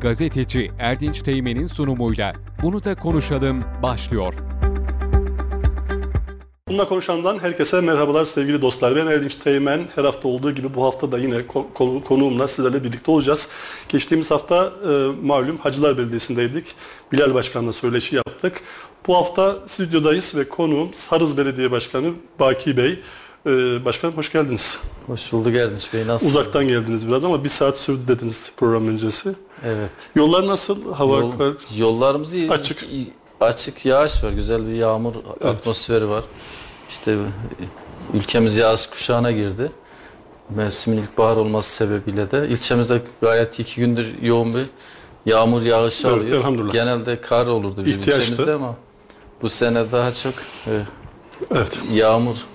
gazeteci Erdinç Teğmen'in sunumuyla Bunu da konuşalım başlıyor. Bununla konuşandan herkese merhabalar sevgili dostlar. Ben Erdinç Teğmen. Her hafta olduğu gibi bu hafta da yine konu, konuğumla sizlerle birlikte olacağız. Geçtiğimiz hafta e, malum Hacılar Belediyesi'ndeydik. Bilal Başkan'la söyleşi yaptık. Bu hafta stüdyodayız ve konuğum Sarız Belediye Başkanı Baki Bey. Ee, başkanım hoş geldiniz. Hoş bulduk Erdinç Bey. Nasılsınız? Uzaktan geldiniz biraz ama bir saat sürdü dediniz program öncesi. Evet. Yollar nasıl? Hava Yol, yollarımız iyi. Açık. Açık yağış var. Güzel bir yağmur evet. atmosferi var. İşte ülkemiz yağış kuşağına girdi. Mevsimin ilkbahar olması sebebiyle de ilçemizde gayet iki gündür yoğun bir yağmur yağışı evet, alıyor. Elhamdülillah. Genelde kar olurdu bizim İhtiyaçtı. ilçemizde ama bu sene daha çok e, evet. yağmur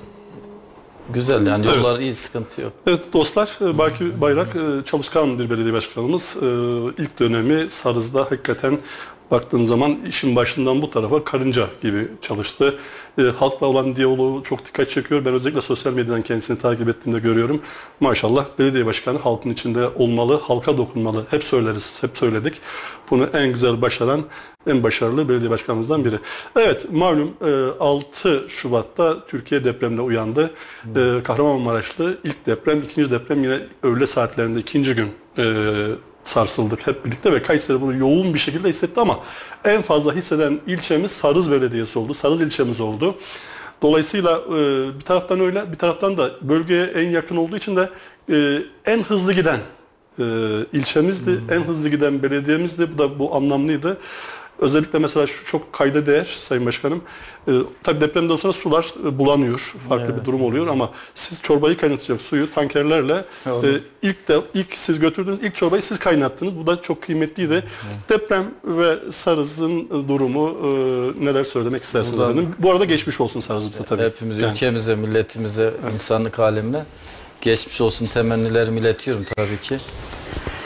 Güzel yani yollar evet. iyi sıkıntı yok. Evet dostlar e, Baki Bayrak e, çalışkan bir belediye başkanımız. E, ilk dönemi Sarız'da hakikaten baktığın zaman işin başından bu tarafa karınca gibi çalıştı. E, halkla olan diyaloğu çok dikkat çekiyor. Ben özellikle sosyal medyadan kendisini takip ettiğimde görüyorum. Maşallah belediye başkanı halkın içinde olmalı, halka dokunmalı. Hep söyleriz, hep söyledik. Bunu en güzel başaran, en başarılı belediye başkanımızdan biri. Evet, malum 6 e, Şubat'ta Türkiye depremle uyandı. E, Kahramanmaraşlı ilk deprem, ikinci deprem yine öğle saatlerinde ikinci gün e, sarsıldık hep birlikte ve Kayseri bunu yoğun bir şekilde hissetti ama en fazla hisseden ilçemiz Sarız Belediyesi oldu. Sarız ilçemiz oldu. Dolayısıyla e, bir taraftan öyle, bir taraftan da bölgeye en yakın olduğu için de e, en hızlı giden e, ilçemizdi, hmm. en hızlı giden belediyemizdi. Bu da bu anlamlıydı. Özellikle mesela şu çok kayda değer Sayın Başkanım. E, tabii depremden sonra sular e, bulanıyor. Farklı evet. bir durum oluyor ama siz çorbayı kaynatacak suyu tankerlerle e, ilk de ilk siz götürdünüz ilk çorbayı siz kaynattınız. Bu da çok kıymetliydi. Evet. Deprem ve Sarız'ın durumu e, neler söylemek istersiniz Buradan, efendim? Bu arada geçmiş olsun Sarız'ımıza tabii. Hepimiz yani. ülkemize, milletimize, evet. insanlık alemine geçmiş olsun temennilerimi iletiyorum tabii ki.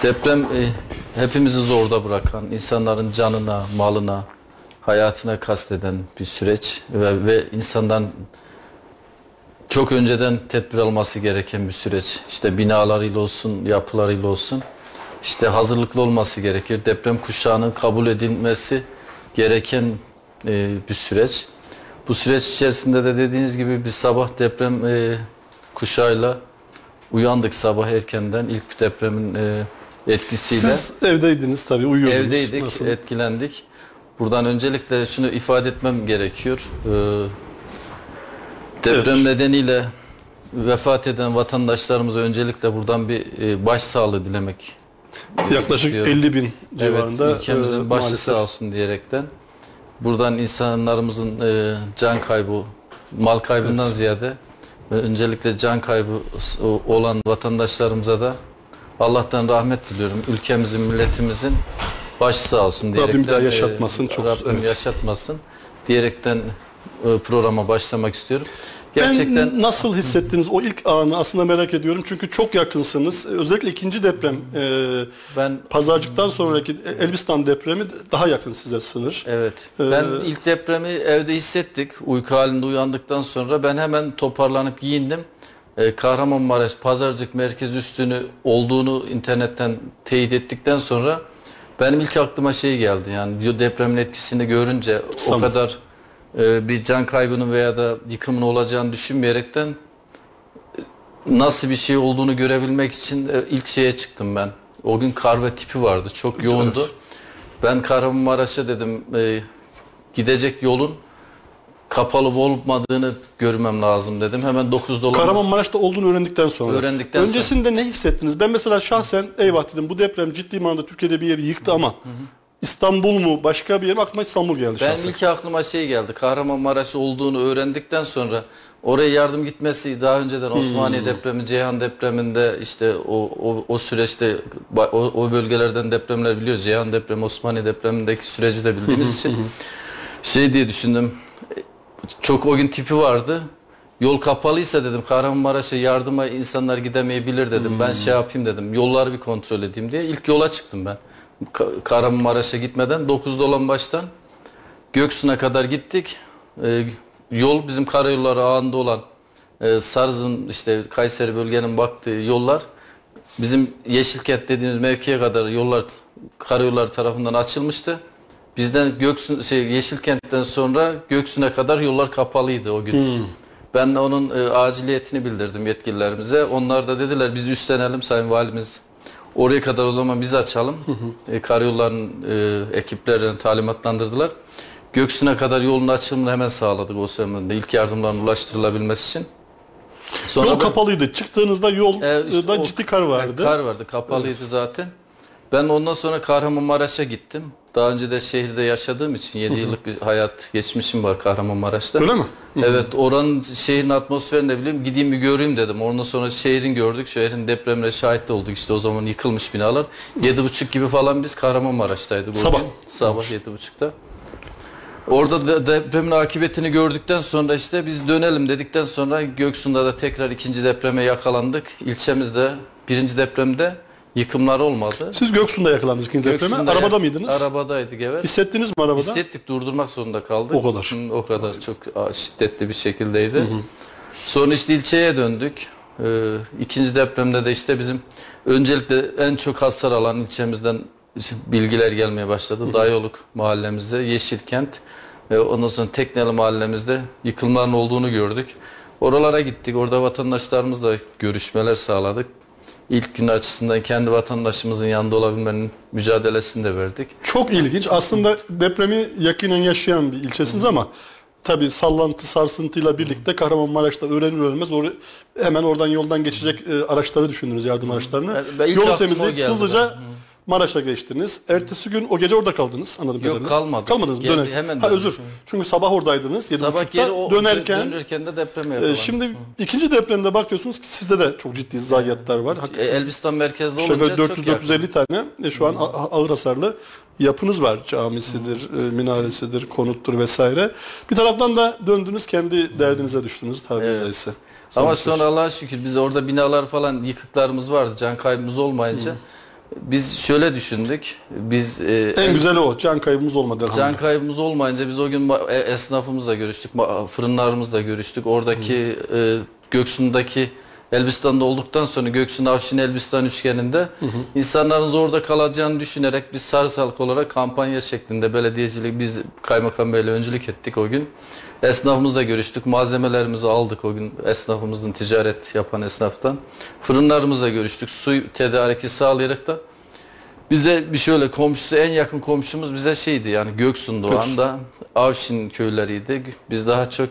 Deprem e, hepimizi zorda bırakan, insanların canına, malına, hayatına kasteden bir süreç ve, ve insandan çok önceden tedbir alması gereken bir süreç. İşte binalarıyla olsun, yapılarıyla olsun. İşte hazırlıklı olması gerekir. Deprem kuşağının kabul edilmesi gereken e, bir süreç. Bu süreç içerisinde de dediğiniz gibi bir sabah deprem e, kuşağıyla uyandık sabah erkenden. ilk depremin e, etkisiyle. Siz evdeydiniz tabii uyuyordunuz. Evdeydik, Nasıl? etkilendik. Buradan öncelikle şunu ifade etmem gerekiyor. Ee, deprem evet. nedeniyle vefat eden vatandaşlarımıza öncelikle buradan bir e, başsağlığı dilemek Yaklaşık istiyorum. 50 bin civarında. Evet, ülkemizin e, başı sağ olsun diyerekten. Buradan insanlarımızın e, can kaybı, mal kaybından evet. ziyade öncelikle can kaybı olan vatandaşlarımıza da Allah'tan rahmet diliyorum. Ülkemizin, milletimizin başı sağ olsun diyerekten. Rabbim daha yaşatmasın. Çok, Rabbim evet. yaşatmasın diyerekten e, programa başlamak istiyorum. Gerçekten ben nasıl hissettiniz o ilk anı aslında merak ediyorum. Çünkü çok yakınsınız. Özellikle ikinci deprem e, ben pazarcıktan sonraki Elbistan depremi daha yakın size sınır. Evet. Ee, ben ilk depremi evde hissettik. Uyku halinde uyandıktan sonra ben hemen toparlanıp giyindim e, Kahramanmaraş Pazarcık Merkez Üstünü olduğunu internetten teyit ettikten sonra benim ilk aklıma şey geldi. Yani depremin etkisini görünce tamam. o kadar e, bir can kaybının veya da yıkımın olacağını düşünmeyerekten e, nasıl bir şey olduğunu görebilmek için e, ilk şeye çıktım ben. O gün kar ve tipi vardı. Çok yoğundu. Evet. Ben Kahramanmaraş'a dedim e, gidecek yolun kapalı olmadığını görmem lazım dedim. Hemen 9 dolar. Kahramanmaraş'ta olduğunu öğrendikten sonra. Öğrendikten Öncesinde sonra. ne hissettiniz? Ben mesela şahsen eyvah dedim bu deprem ciddi manada Türkiye'de bir yeri yıktı ama hı hı. İstanbul mu başka bir yer mi aklıma İstanbul geldi ben şahsen. Ben ilk aklıma şey geldi. Kahramanmaraş olduğunu öğrendikten sonra oraya yardım gitmesi daha önceden Osmaniye hmm. depremi, Ceyhan depreminde işte o, o, o süreçte o, o bölgelerden depremler biliyoruz. Ceyhan depremi, Osmaniye depremindeki süreci de bildiğimiz için şey diye düşündüm çok o gün tipi vardı. Yol kapalıysa dedim Kahramanmaraş'a yardıma insanlar gidemeyebilir dedim. Hmm. Ben şey yapayım dedim. Yolları bir kontrol edeyim diye. ilk yola çıktım ben. Kahramanmaraş'a gitmeden 9 dolan baştan Göksu'na kadar gittik. Ee, yol bizim karayolları ağında olan e, Sarz'ın işte Kayseri bölgenin baktığı yollar bizim Yeşilkent dediğimiz mevkiye kadar yollar karayolları tarafından açılmıştı. Bizden Göksun şey Yeşilkent'ten sonra Göksun'a kadar yollar kapalıydı o gün. Ben de onun e, aciliyetini bildirdim yetkililerimize. Onlar da dediler biz üstlenelim Sayın Valimiz. Oraya kadar o zaman biz açalım. E, karayolların e, ekiplerini talimatlandırdılar. Göksun'a kadar yolun açılımını hemen sağladık o seferinde. İlk yardımların ulaştırılabilmesi için. Sonra Yol ben- kapalıydı. Çıktığınızda yolda e, işte o- ciddi kar vardı. Kar vardı. Kapalıydı zaten. Ben ondan sonra Kahramanmaraş'a gittim. Daha önce de şehirde yaşadığım için 7 yıllık bir hayat geçmişim var Kahramanmaraş'ta. Öyle mi? Evet oranın şehrin atmosferini de biliyorum. Gideyim bir göreyim dedim. Ondan sonra şehrin gördük. Şehrin depremine şahit de olduk. İşte o zaman yıkılmış binalar. 7.30 gibi falan biz Kahramanmaraş'taydık. Sabah. gün. Sabah 7.30'da. Orada da depremin akıbetini gördükten sonra işte biz dönelim dedikten sonra Göksu'nda da tekrar ikinci depreme yakalandık. İlçemizde birinci depremde yıkımlar olmadı. Siz Göksu'nda yakalandınız ikinci depreme. Göksu'nda Arabada yak- mıydınız? Arabadaydık evet. Hissettiniz mi arabada? Hissettik durdurmak zorunda kaldık. O kadar. Hı, o kadar çok a, şiddetli bir şekildeydi. Sonra işte ilçeye döndük. Ee, ikinci depremde de işte bizim öncelikle en çok hasar alan ilçemizden bilgiler gelmeye başladı. Dayoluk mahallemizde, Yeşilkent ve ondan sonra Tekneli mahallemizde yıkımların olduğunu gördük. Oralara gittik. Orada vatandaşlarımızla görüşmeler sağladık. İlk gün açısından kendi vatandaşımızın yanında olabilmenin mücadelesini de verdik. Çok ilginç. Aslında depremi yakinen yaşayan bir ilçesiniz ama tabii sallantı sarsıntıyla birlikte Kahramanmaraş'ta öğrenir öğrenmez or- hemen oradan yoldan geçecek e, araçları düşündünüz yardım araçlarını. Ben ilk Yolu aklıma o temizleyip geldi hızlıca benim. Maraş'a geçtiniz. Ertesi gün o gece orada kaldınız anladığım Yok, kadarıyla. kalmadık. Kalmadınız mı? Geldi, Döner. hemen ha döndük. özür. Çünkü sabah oradaydınız. 7.30'da. Sabah geri o dönerken dönerken de depreme e, yakalandı. şimdi ikinci depremde bakıyorsunuz ki sizde de çok ciddi zayiatlar var. Hak- E, Elbistan merkezde olunca böyle çok yakın. 400-450 tane e, şu an a- a- ağır hasarlı yapınız var. Camisidir, e, minaresidir, konuttur vesaire. Bir taraftan da döndünüz kendi derdinize düştünüz tabiri Evet. caizse. Ama Son- sonra Allah'a şükür biz orada binalar falan yıkıklarımız vardı. Can kaybımız olmayınca biz şöyle düşündük. Biz e, en güzeli o. Can kaybımız olmadı Can elhamdülillah. kaybımız olmayınca biz o gün ma- e, esnafımızla görüştük, ma- fırınlarımızla görüştük. Oradaki e, Göksu'ndaki Elbistan'da olduktan sonra Göksu'nun Avşin Elbistan üçgeninde insanların orada kalacağını düşünerek biz sarı salk olarak kampanya şeklinde belediyecilik biz kaymakam beyle öncülük ettik o gün. Esnafımızla görüştük. Malzemelerimizi aldık o gün esnafımızın ticaret yapan esnaftan. Fırınlarımızla görüştük. Su tedariki sağlayarak da bize bir şöyle komşusu en yakın komşumuz bize şeydi yani Göksu'nda o anda Avşin köyleriydi. Biz daha çok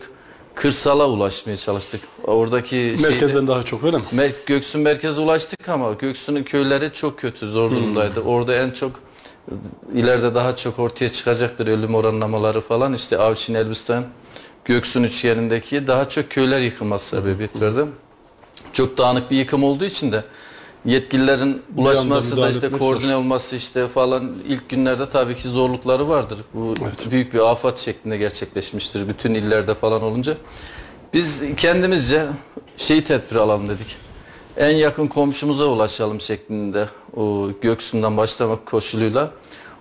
kırsala ulaşmaya çalıştık. Oradaki şeyde- Merkezden daha çok öyle mi? Mer Göksun merkeze ulaştık ama Göksu'nun köyleri çok kötü, zor durumdaydı. Orada en çok ileride daha çok ortaya çıkacaktır ölüm oranlamaları falan. İşte Avşin, Elbistan, Göksun üçgenindeki daha çok köyler yıkılması sebebiyet verdi. Çok dağınık bir yıkım olduğu için de yetkililerin ulaşması da işte koordine zor. olması işte falan ilk günlerde tabii ki zorlukları vardır. Bu Evet. büyük bir afet şeklinde gerçekleşmiştir bütün illerde falan olunca. Biz kendimizce şey tedbir alalım dedik. En yakın komşumuza ulaşalım şeklinde o Göksu'ndan başlamak koşuluyla.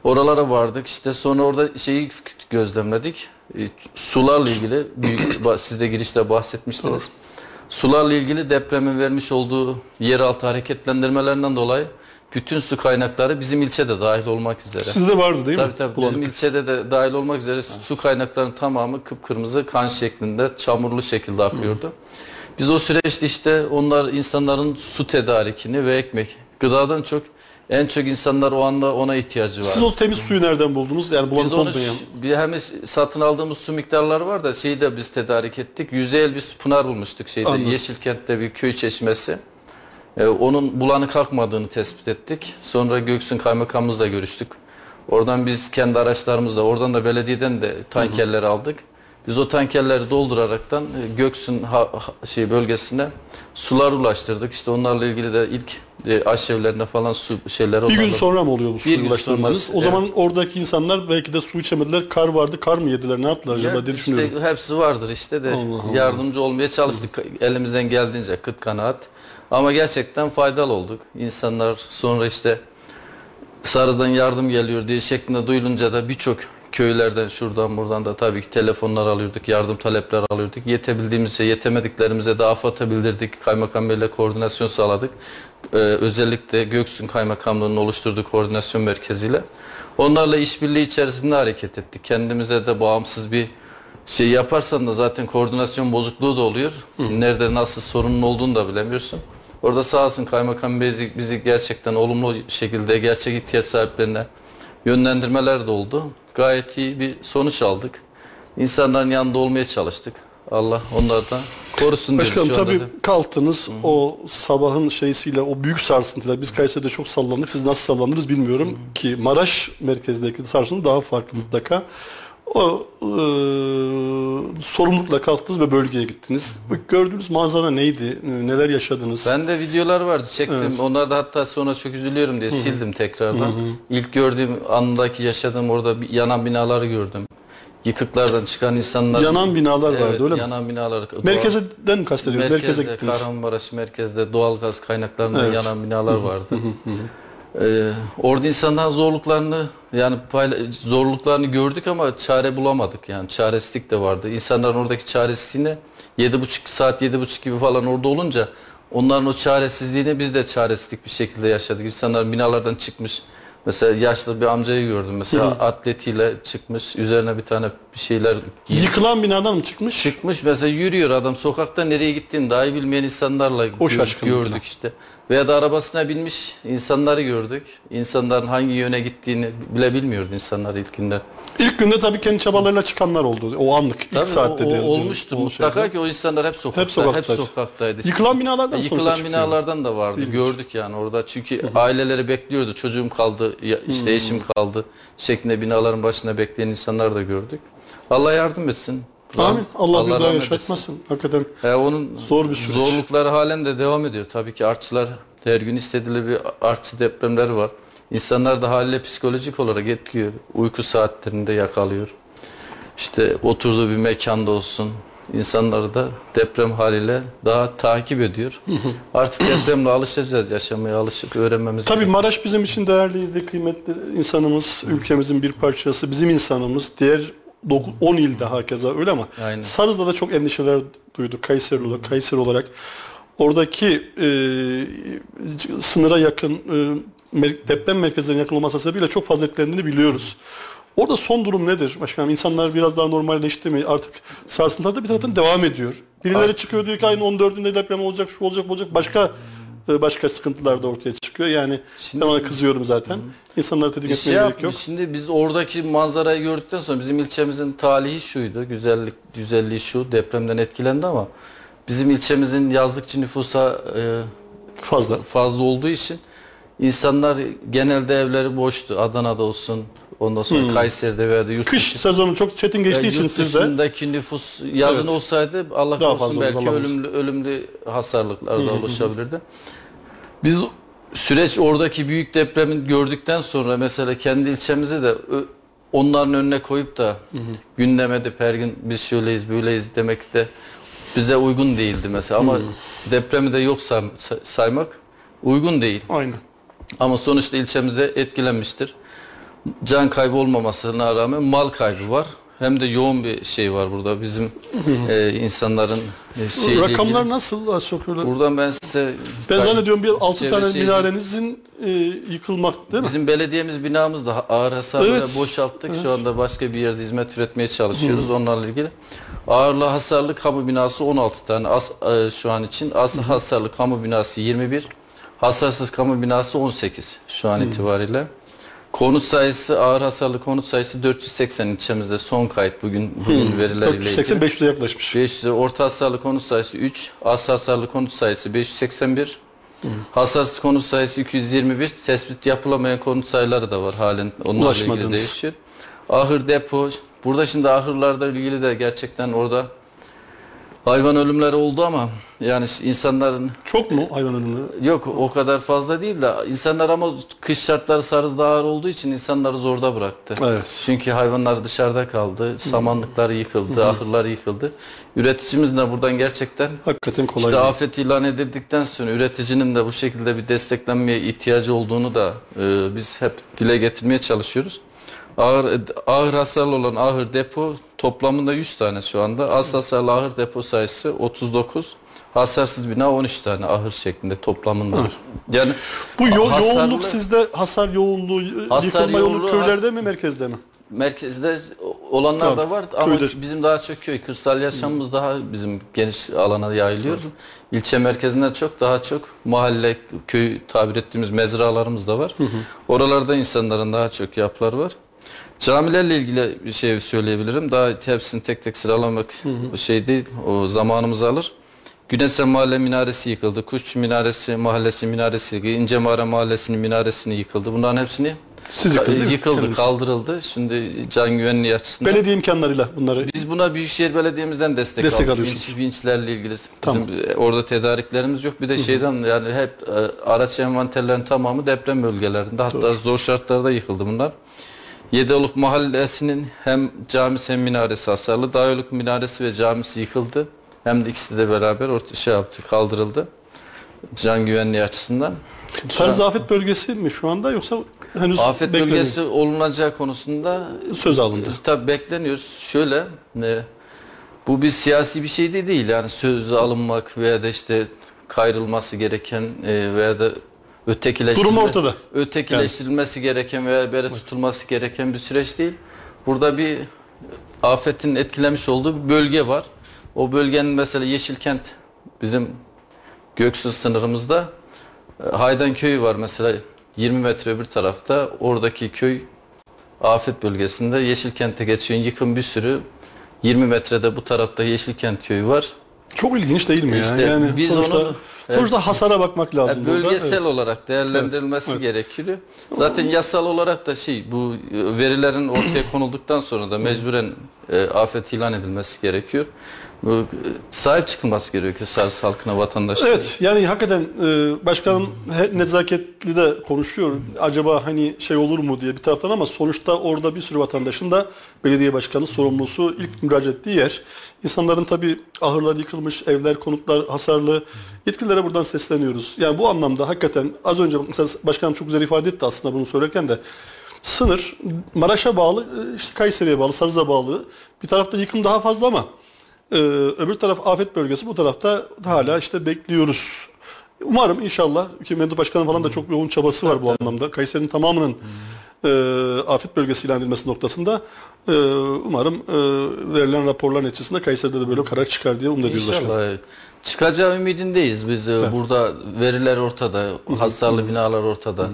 Oralara vardık işte sonra orada şeyi gözlemledik. E, Sularla ilgili büyük siz de girişte bahsetmiştiniz. Sularla ilgili depremin vermiş olduğu yeraltı hareketlendirmelerinden dolayı bütün su kaynakları bizim ilçede dahil olmak üzere. Sizde vardı değil mi? Tabii tabii. Bizim ilçede de dahil olmak üzere su kaynaklarının tamamı kıpkırmızı kan şeklinde çamurlu şekilde akıyordu. Biz o süreçte işte onlar insanların su tedarikini ve ekmek, gıdadan çok en çok insanlar o anda ona ihtiyacı var. Siz o temiz suyu nereden buldunuz? Yani bulanık Biz onu olmayan. bir hem satın aldığımız su miktarları var da şeyi de biz tedarik ettik. Yüzeyel bir pınar bulmuştuk şeyde Anladım. Yeşilkent'te bir köy çeşmesi. Ee, onun bulanık akmadığını tespit ettik. Sonra Göksun kaymakamımızla görüştük. Oradan biz kendi araçlarımızla, oradan da belediyeden de tankerleri aldık. Biz o tankerleri dolduraraktan e, Göksun ha- ha- şey bölgesine sular ulaştırdık. İşte onlarla ilgili de ilk e, aşevlerinde falan su şeyleri Bir gün sonra mı oluyor bu gün ulaştırmanız? sonra, O zaman oradaki insanlar belki de su içemediler. Kar vardı. Kar mı yediler? Ne yaptılar acaba Ya diye işte düşünüyorum. hepsi vardır işte de Allah Allah. yardımcı olmaya çalıştık elimizden geldiğince kıt kanaat. Ama gerçekten faydalı olduk. İnsanlar sonra işte Sarız'dan yardım geliyor diye şeklinde duyulunca da birçok köylerden şuradan buradan da tabii ki telefonlar alıyorduk, yardım talepler alıyorduk. Yetebildiğimizce, yetemediklerimize de AFAD'a bildirdik. Kaymakam Bey'le koordinasyon sağladık. E, özellikle Göksun Kaymakamlığı'nın oluşturduğu koordinasyon merkeziyle onlarla işbirliği içerisinde hareket ettik. Kendimize de bağımsız bir şey yaparsan da zaten koordinasyon bozukluğu da oluyor. Nerede nasıl sorunun olduğunu da bilemiyorsun. Orada sağ olsun kaymakam bizi, bizi gerçekten olumlu şekilde gerçek ihtiyaç sahiplerine yönlendirmeler de oldu. Gayet iyi bir sonuç aldık. İnsanların yanında olmaya çalıştık. Allah onlardan korusun diyoruz Başkanım tabii da. kalktınız o sabahın şeysiyle o büyük sarsıntılar biz Kayseri'de çok sallandık siz nasıl sallandınız bilmiyorum ki Maraş merkezdeki sarsıntı daha farklı mutlaka. O e, sorumlulukla kalktınız ve bölgeye gittiniz. Bu Gördüğünüz manzara neydi? E, Neler yaşadınız? Ben de videolar vardı çektim. Evet. Onlar da hatta sonra çok üzülüyorum diye sildim tekrardan. İlk gördüğüm andaki yaşadığım orada yanan binaları gördüm. Yıkıklardan çıkan insanlar. Yanan binalar vardı Evet, öyle mi? Yanan binalar. Merkezden mi kastediyoruz? Merkeze gittiniz. Kahramanmaraş merkezde doğalgaz kaynaklarından Evet. yanan binalar vardı. Ee, orada insanların zorluklarını yani zorluklarını gördük ama çare bulamadık yani çaresizlik de vardı. İnsanların oradaki çaresizliğini 7,5 saat 7,5 gibi falan orada olunca onların o çaresizliğini biz de çaresizlik bir şekilde yaşadık. İnsanlar binalardan çıkmış mesela yaşlı bir amcayı gördüm mesela atletiyle çıkmış üzerine bir tane bir şeyler giymiş. Yıkılan binadan mı çıkmış? Çıkmış mesela yürüyor adam sokakta nereye gittiğini dahi bilmeyen insanlarla O gördük işte. Veya da arabasına binmiş insanları gördük. İnsanların hangi yöne gittiğini bile bilmiyordu insanlar ilkinden. İlk günde tabii kendi çabalarıyla çıkanlar oldu. O anlık ilk Tabii saatte o, o de. olmuştur o mutlaka şeyde. ki o insanlar hep sokakta, hep, sokaktaydı. sokaktaydı. Yıkılan binalardan sonuçta Yıkılan çıkıyor. binalardan da vardı. Gördük yani orada. Çünkü aileleri bekliyordu. Çocuğum kaldı, işte eşim kaldı şeklinde binaların başında bekleyen insanlar da gördük. Allah yardım etsin. Amin. Allah, bir daha yaşatmasın. Hakikaten E, onun Zor bir süreç. zorlukları halen de devam ediyor. Tabii ki artçılar her gün istediği bir artçı depremler var. İnsanlar da haliyle psikolojik olarak etkiliyor. Uyku saatlerinde yakalıyor. İşte oturduğu bir mekanda olsun. İnsanları da deprem haliyle daha takip ediyor. Artık depremle alışacağız. Yaşamaya alışıp öğrenmemiz Tabii gerekiyor. Maraş bizim için değerliydi, kıymetli insanımız, ülkemizin bir parçası, bizim insanımız. Diğer 10 ilde hakeza öyle ama Aynen. Sarız'da da çok endişeler duyduk Kayseri olarak. Kayseri olarak oradaki e, sınıra yakın e, deprem merkezlerine yakın olması sebebiyle çok fazla etkilendiğini biliyoruz. Orada son durum nedir başkanım? İnsanlar biraz daha normalleşti mi? Artık sarsıntılar da bir taraftan devam ediyor. Birileri çıkıyor diyor ki ayın 14'ünde deprem olacak, şu olacak, bu olacak. Başka başka sıkıntılar da ortaya çıkıyor. Yani Şimdi- ben ona kızıyorum zaten. İnsanları tedirgin Bir şey etmeye gerek yok. Şimdi biz oradaki manzarayı gördükten sonra bizim ilçemizin talihi şuydu. Güzellik güzelliği şu. Depremden etkilendi ama bizim ilçemizin yazlıkçı nüfusa e, Fazla. fazla olduğu için insanlar genelde evleri boştu. Adana'da olsun, ondan sonra Kayseri'de veya da yurt Hmm. Kış dışı- sezonu çok çetin geçtiği ya için yurt siz de dışındaki nüfus yazın Evet. olsaydı Allah Daha korusun belki ölümlü ölümlü hasarlıklar da oluşabilirdi. Biz süreç oradaki büyük depremin gördükten sonra mesela kendi ilçemizi de onların önüne koyup da gündem edip her gün biz şöyleyiz böyleyiz demek de bize uygun değildi mesela ama depremi de yok say- saymak uygun değil. Aynen. Ama sonuçta ilçemizde etkilenmiştir. Can kaybı olmamasına rağmen mal kaybı var. Hem de yoğun bir şey var burada bizim e, insanların e, şeyle Rakamlar ilgili. nasıl öyle? Buradan ben size Ben zannediyorum bir 6 Çevre tane seyirci- minarenizin e, yıkılmak değil mi? Bizim belediyemiz binamız da ağır hasarlı Evet. boşalttık. Şu anda başka bir yerde hizmet üretmeye çalışıyoruz onlarla ilgili. Ağırlı hasarlı kamu binası 16 tane az, e, şu an için. Az hasarlı kamu binası 21. Hasarsız kamu binası 18 şu an itibariyle. Konut sayısı ağır hasarlı konut sayısı 480 ilçemizde son kayıt bugün bugün verileriyle ilgili. 480 500'e yaklaşmış. 500 orta hasarlı konut sayısı 3, az hasarlı konut sayısı 581. Hasarsız konut sayısı 221. Tespit yapılamayan konut sayıları da var halen onlarla ilgili değişiyor. Ahır depo. Burada şimdi ahırlarda ilgili de gerçekten orada hayvan ölümleri oldu ama yani insanların Çok mu hayvan ölümü? yok o kadar fazla değil de insanlar ama kış şartları sarızda ağır olduğu için insanları zorda bıraktı. Evet. Çünkü hayvanlar dışarıda kaldı, samanlıklar yıkıldı, ahırlar yıkıldı. Üreticimiz de buradan gerçekten Hakikaten kolay işte değil. afet ilan edildikten sonra üreticinin de bu şekilde bir desteklenmeye ihtiyacı olduğunu da e, biz hep dile getirmeye çalışıyoruz. Ağır, ağır hasarlı olan ahır depo toplamında 100 tane şu anda. Az hasarlı ahır depo sayısı 39. Hasarsız bina 13 tane ahır şeklinde toplamında. Yani Bu yo- hasarlı- yoğunluk sizde hasar yoğunluğu, Hasar yıkılma yoğunluğu köylerde has- mi merkezde mi? Merkezde olanlar Tabii, da var ama köyde. bizim daha çok köy, kırsal yaşamımız daha bizim geniş alana yayılıyor. İlçe merkezinden çok daha çok mahalle, köy tabir ettiğimiz mezralarımız da var. Oralarda insanların daha çok yapıları var. Camilerle ilgili bir şey söyleyebilirim. Daha hepsini tek tek sıralamak şey değil. O zamanımızı alır. Güneşe Mahalle minaresi yıkıldı. Kuşçu Minaresi Mahallesi minaresi yıkıldı. İnce Mağara Mahallesi'nin minaresi yıkıldı. Bunların hepsini Siz yıkıldı, Kendiniz. kaldırıldı. Şimdi can güvenliği açısından. Belediye imkanlarıyla bunları Biz buna Büyükşehir Belediye'mizden destek, Destek aldık. alıyorsunuz. Vinç, vinçlerle ilgili bizim Tamam. orada tedariklerimiz yok. Bir de şeyden yani hep e, araç envanterlerin tamamı deprem bölgelerinde. Hatta zor şartlarda yıkıldı bunlar. Yedioluk Mahallesi'nin hem camisi hem minaresi hasarlı. Dağyoluk minaresi ve camisi yıkıldı. Hem de ikisi de beraber orta şey yaptı, kaldırıldı. Can güvenliği açısından. Sarız afet bölgesi mi şu anda yoksa henüz Afet bekleniyor? bölgesi olunacağı konusunda söz alındı. Tabii bekleniyoruz. Şöyle e, bu bir siyasi bir şey de değil. Yani sözü alınmak veya da işte kayrılması gereken e, veya da ötekileştirilme, Durum ortada. ötekileştirilmesi gereken veya bere tutulması gereken bir süreç değil. Burada bir afetin etkilemiş olduğu bir bölge var. O bölgenin mesela Yeşilkent bizim Göksu sınırımızda e, Haydan köyü var mesela 20 metre öbür tarafta. Oradaki köy afet bölgesinde Yeşilkent'e geçiyor. Yıkım bir sürü 20 metrede bu tarafta Yeşilkent köyü var. Çok ilginç değil mi ya? İşte Yani biz sonuçta, onu- sonuçta hasara bakmak lazım Yani burada. bölgesel Evet. olarak değerlendirilmesi Evet, gerekiyor. Zaten yasal olarak da şey bu verilerin ortaya konulduktan sonra da mecburen e, afet ilan edilmesi gerekiyor. Bu, e, sahip çıkılması gerekiyor Sars halkına, vatandaşlara. Evet yani hakikaten e, başkanım nezaketli de konuşuyor. Acaba hani şey olur mu diye bir taraftan ama sonuçta orada bir sürü vatandaşın da belediye başkanı sorumlusu ilk müracaat ettiği yer. İnsanların tabii ahırlar yıkılmış, evler, konutlar hasarlı. Yetkililere buradan sesleniyoruz. Yani bu anlamda hakikaten az önce mesela başkanım çok güzel ifade etti aslında bunu söylerken de sınır Maraş'a bağlı, e, işte Kayseri'ye bağlı, Sarız'a bağlı. Bir tarafta yıkım daha fazla ama ee, öbür taraf afet bölgesi bu tarafta hala işte bekliyoruz. Umarım inşallah ki Mendu Başkanı falan da çok yoğun çabası var bu anlamda. Kayseri'nin tamamının e, afet bölgesi ilan edilmesi noktasında e, umarım e, verilen raporlar neticesinde Kayseri'de de böyle karar çıkar diye umut ediyoruz başkanım. İnşallah. Çıkacağı ümidindeyiz biz. e, Burada veriler ortada, hasarlı binalar ortada,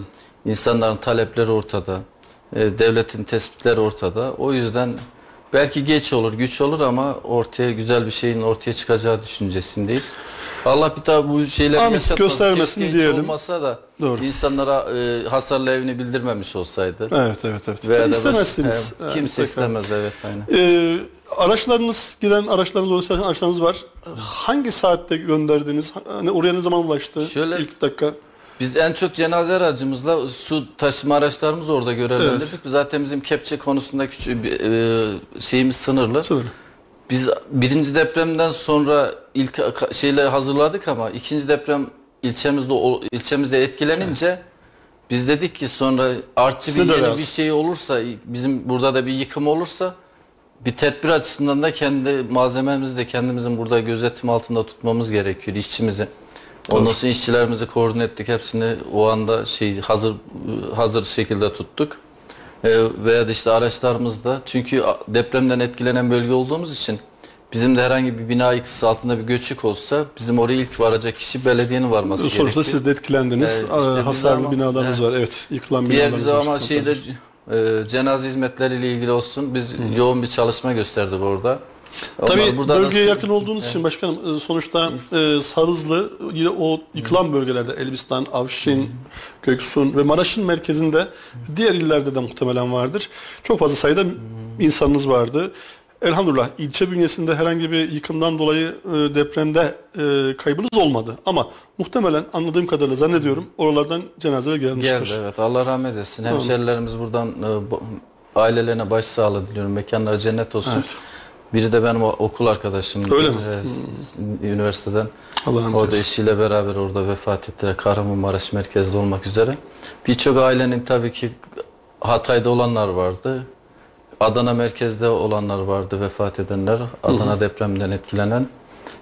insanların talepleri ortada, e, devletin tespitleri ortada. O yüzden belki geç olur, güç olur ama ortaya güzel bir şeyin ortaya çıkacağı düşüncesindeyiz. Allah bir daha bu şeyleri Amin, yaşatmasın. göstermesin Keşke hiç diyelim. olmasa da Doğru. insanlara e, hasarlı evini bildirmemiş olsaydı. Evet evet evet. Veya Tabii da baş- istemezsiniz. Evet, kimse tekrar. istemez evet aynen. Ee, araçlarınız giden araçlarınız olursa araçlarınız var. Hangi saatte gönderdiniz? Hani oraya ne zaman ulaştı? Şöyle- İlk dakika. Biz en çok cenaze aracımızla su taşıma araçlarımızı orada görevlendirdik. Zaten bizim kepçe konusunda küçük bir e, şeyimiz sınırlı. Sınırlı. Biz birinci depremden sonra ilk şeyleri hazırladık ama ikinci deprem ilçemizde ilçemizde etkilenince biz dedik ki sonra artçı Size bir yeni lazım. bir şey olursa bizim burada da bir yıkım olursa bir tedbir açısından da kendi malzememizi de kendimizin burada gözetim altında tutmamız gerekiyor işçimizi. Ondan sonra işçilerimizi koordine ettik. Hepsini o anda şey hazır hazır şekilde tuttuk. Ee, veya işte araçlarımız da çünkü depremden etkilenen bölge olduğumuz için bizim de herhangi bir bina yıkısı altında bir göçük olsa bizim oraya ilk varacak kişi belediyenin varması Sonuçta gerekiyor. siz de etkilendiniz. Evet, işte hasarlı ama- binalarınız var. Evet, yıkılan Diğer binalarınız var. ama şeyde e, cenaze hizmetleriyle ilgili olsun biz yoğun bir çalışma gösterdik orada. Onlar Tabii burada da- bölgeye yakın olduğunuz için başkanım e, sonuçta e, Sarızlı yine o yıkılan bölgelerde Elbistan, Avşin, Göksun ve Maraş'ın merkezinde diğer illerde de muhtemelen vardır. Çok fazla sayıda insanınız vardı. Elhamdülillah ilçe bünyesinde herhangi bir yıkımdan dolayı e, depremde e, kaybınız olmadı. Ama muhtemelen anladığım kadarıyla zannediyorum oralardan cenazeler gelmiştir. Geldi evet. Allah rahmet etsin. Hemşerilerimiz buradan e, ailelerine başsağlığı diliyorum. Mekanları cennet olsun. Evet. Biri de benim okul arkadaşım. Öyle mi? E, Üniversiteden. Allah rahmet O da eylesin. eşiyle beraber orada vefat ettiler. Kahramanmaraş merkezde olmak üzere. Birçok ailenin tabii ki Hatay'da olanlar vardı. Adana merkezde olanlar vardı vefat edenler. Adana depreminden etkilenen.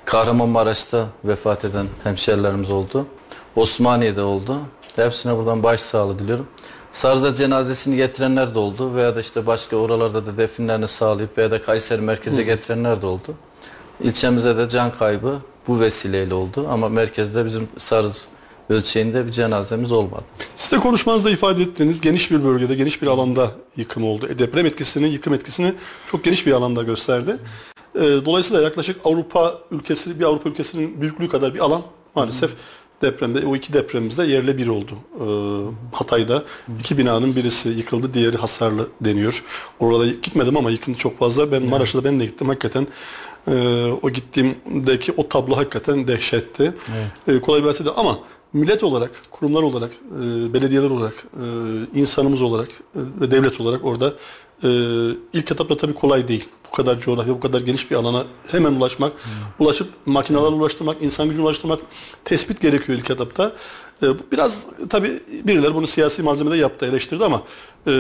Kahramanmaraş'ta vefat eden hemşerilerimiz oldu. Osmaniye'de oldu. Hepsine buradan başsağlığı diliyorum. Sarz'da cenazesini getirenler de oldu veya da işte başka oralarda da definlerini sağlayıp veya da Kayseri merkeze getirenler de oldu. İlçemize de can kaybı bu vesileyle oldu ama merkezde bizim Sarız ölçeğinde bir cenazemiz olmadı. Siz de konuşmanızda ifade ettiğiniz geniş bir bölgede, geniş bir alanda yıkım oldu. E, deprem etkisini, yıkım etkisini çok geniş bir alanda gösterdi. E, dolayısıyla yaklaşık Avrupa ülkesi, bir Avrupa ülkesinin büyüklüğü kadar bir alan maalesef depremde, o iki depremimizde yerle bir oldu. E, Hatay'da iki binanın birisi yıkıldı, diğeri hasarlı deniyor. Orada gitmedim ama yıkıntı çok fazla. Ben Maraş'ta ben de gittim hakikaten. e, o gittiğimdeki o tablo hakikaten dehşetti. E, kolay bir değil ama millet olarak, kurumlar olarak, e, belediyeler olarak, e, insanımız olarak e, ve devlet olarak orada e, ilk etapta tabii kolay değil. Bu kadar coğrafya, bu kadar geniş bir alana hemen ulaşmak, ulaşıp makinelerle ulaştırmak, insan gücünü ulaştırmak tespit gerekiyor ilk etapta. E, bu biraz tabii birileri bunu siyasi malzemede yaptı, eleştirdi ama e,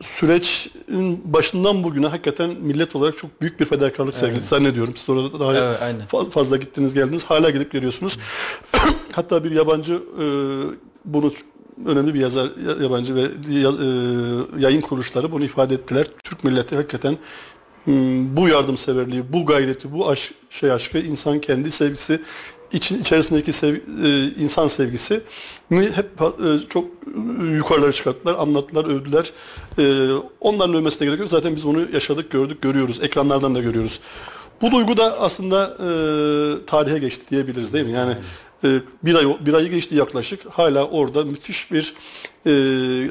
sürecin başından bugüne hakikaten millet olarak çok büyük bir fedakarlık sergiledi zannediyorum. Siz orada daha Evet, aynen. fa- fazla gittiniz geldiniz. Hala gidip geliyorsunuz. Hatta bir yabancı e, bunu önemli bir yazar ya- yabancı ve e, yayın kuruluşları bunu ifade ettiler. Türk milleti hakikaten hmm, bu yardımseverliği, bu gayreti, bu aşk, şey aşkı, insan kendi sevgisi, için içerisindeki sev, e, insan sevgisi hep e, çok yukarılara çıkarttılar, anlattılar, övdüler. Onların övmesine gerek yok. Zaten biz bunu yaşadık, gördük, görüyoruz. Ekranlardan da görüyoruz. Bu duygu da aslında tarihe geçti diyebiliriz değil mi? Yani e, bir ay bir ayı geçti yaklaşık. Hala orada müthiş bir e,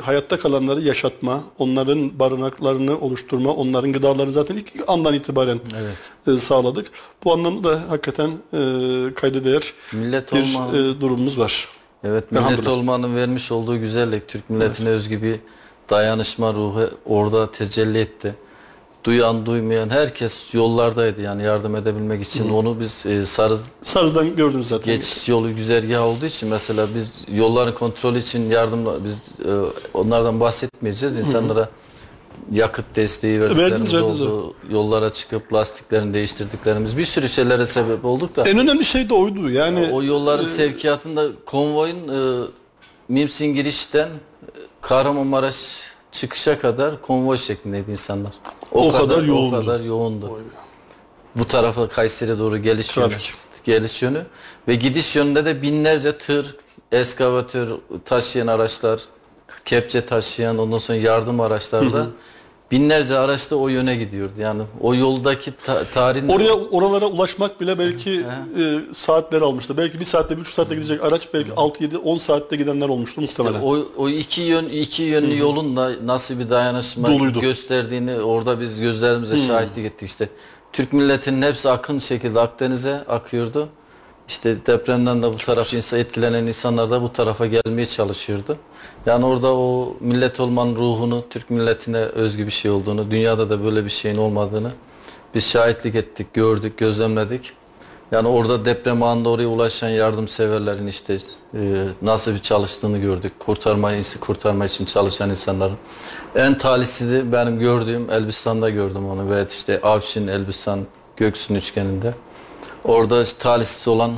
hayatta kalanları yaşatma, onların barınaklarını oluşturma, onların gıdalarını zaten ilk andan itibaren Evet. e, sağladık. Bu anlamda da hakikaten e, kayda değer Millet bir olma, e, durumumuz var. evet millet olmanın vermiş olduğu güzellik Türk milletine özgü bir dayanışma ruhu orada tecelli etti. Duyan duymayan herkes yollardaydı yani yardım edebilmek için onu biz e, sarı Sarız'dan gördünüz zaten. geçiş yolu güzergahı olduğu için mesela biz yolların kontrolü için yardımla biz e, onlardan bahsetmeyeceğiz. İnsanlara yakıt desteği verdiklerimiz Verdiniz, verdiniz, oldu. Yollara çıkıp lastiklerini değiştirdiklerimiz bir sürü şeylere sebep olduk da En önemli şey de oydu. Yani o yolların sevkiyatında konvoyun e, Mimsin girişten e, Kahramanmaraş çıkışa kadar konvoy şeklindeydi insanlar. O kadar yoğundu. O kadar yoğundu. Bu tarafa Kayseri'ye doğru geliş Trafik. yönü. Geliş yönü ve gidiş yönünde de binlerce tır, eskavatör taşıyan araçlar, kepçe taşıyan ondan sonra yardım araçlarda binlerce araç da o yöne gidiyordu. Yani o yoldaki ta- tarihin Oraya oralara ulaşmak bile belki e, saatler almıştı. Belki bir saatte, bir buçuk saatte gidecek araç belki 6 7 10 saatte gidenler olmuştu muhtemelen. O, o iki yön iki yönlü yolun da nasıl bir dayanışma Doluydu. gösterdiğini orada biz gözlerimize şahitlik ettik işte. Türk milletinin hepsi akın şekilde Akdeniz'e akıyordu. İşte depremden de bu taraf insan etkilenen insanlar da bu tarafa gelmeye çalışıyordu. Yani orada o millet olmanın ruhunu, Türk milletine özgü bir şey olduğunu, dünyada da böyle bir şeyin olmadığını biz şahitlik ettik, gördük, gözlemledik. Yani orada deprem anında oraya ulaşan yardımseverlerin işte e, nasıl bir çalıştığını gördük. Kurtarma, kurtarma için çalışan insanların. En talihsizi benim gördüğüm Elbistan'da gördüm onu ve işte Avşin, Elbistan, Göksun üçgeninde. Orada işte talihsiz olan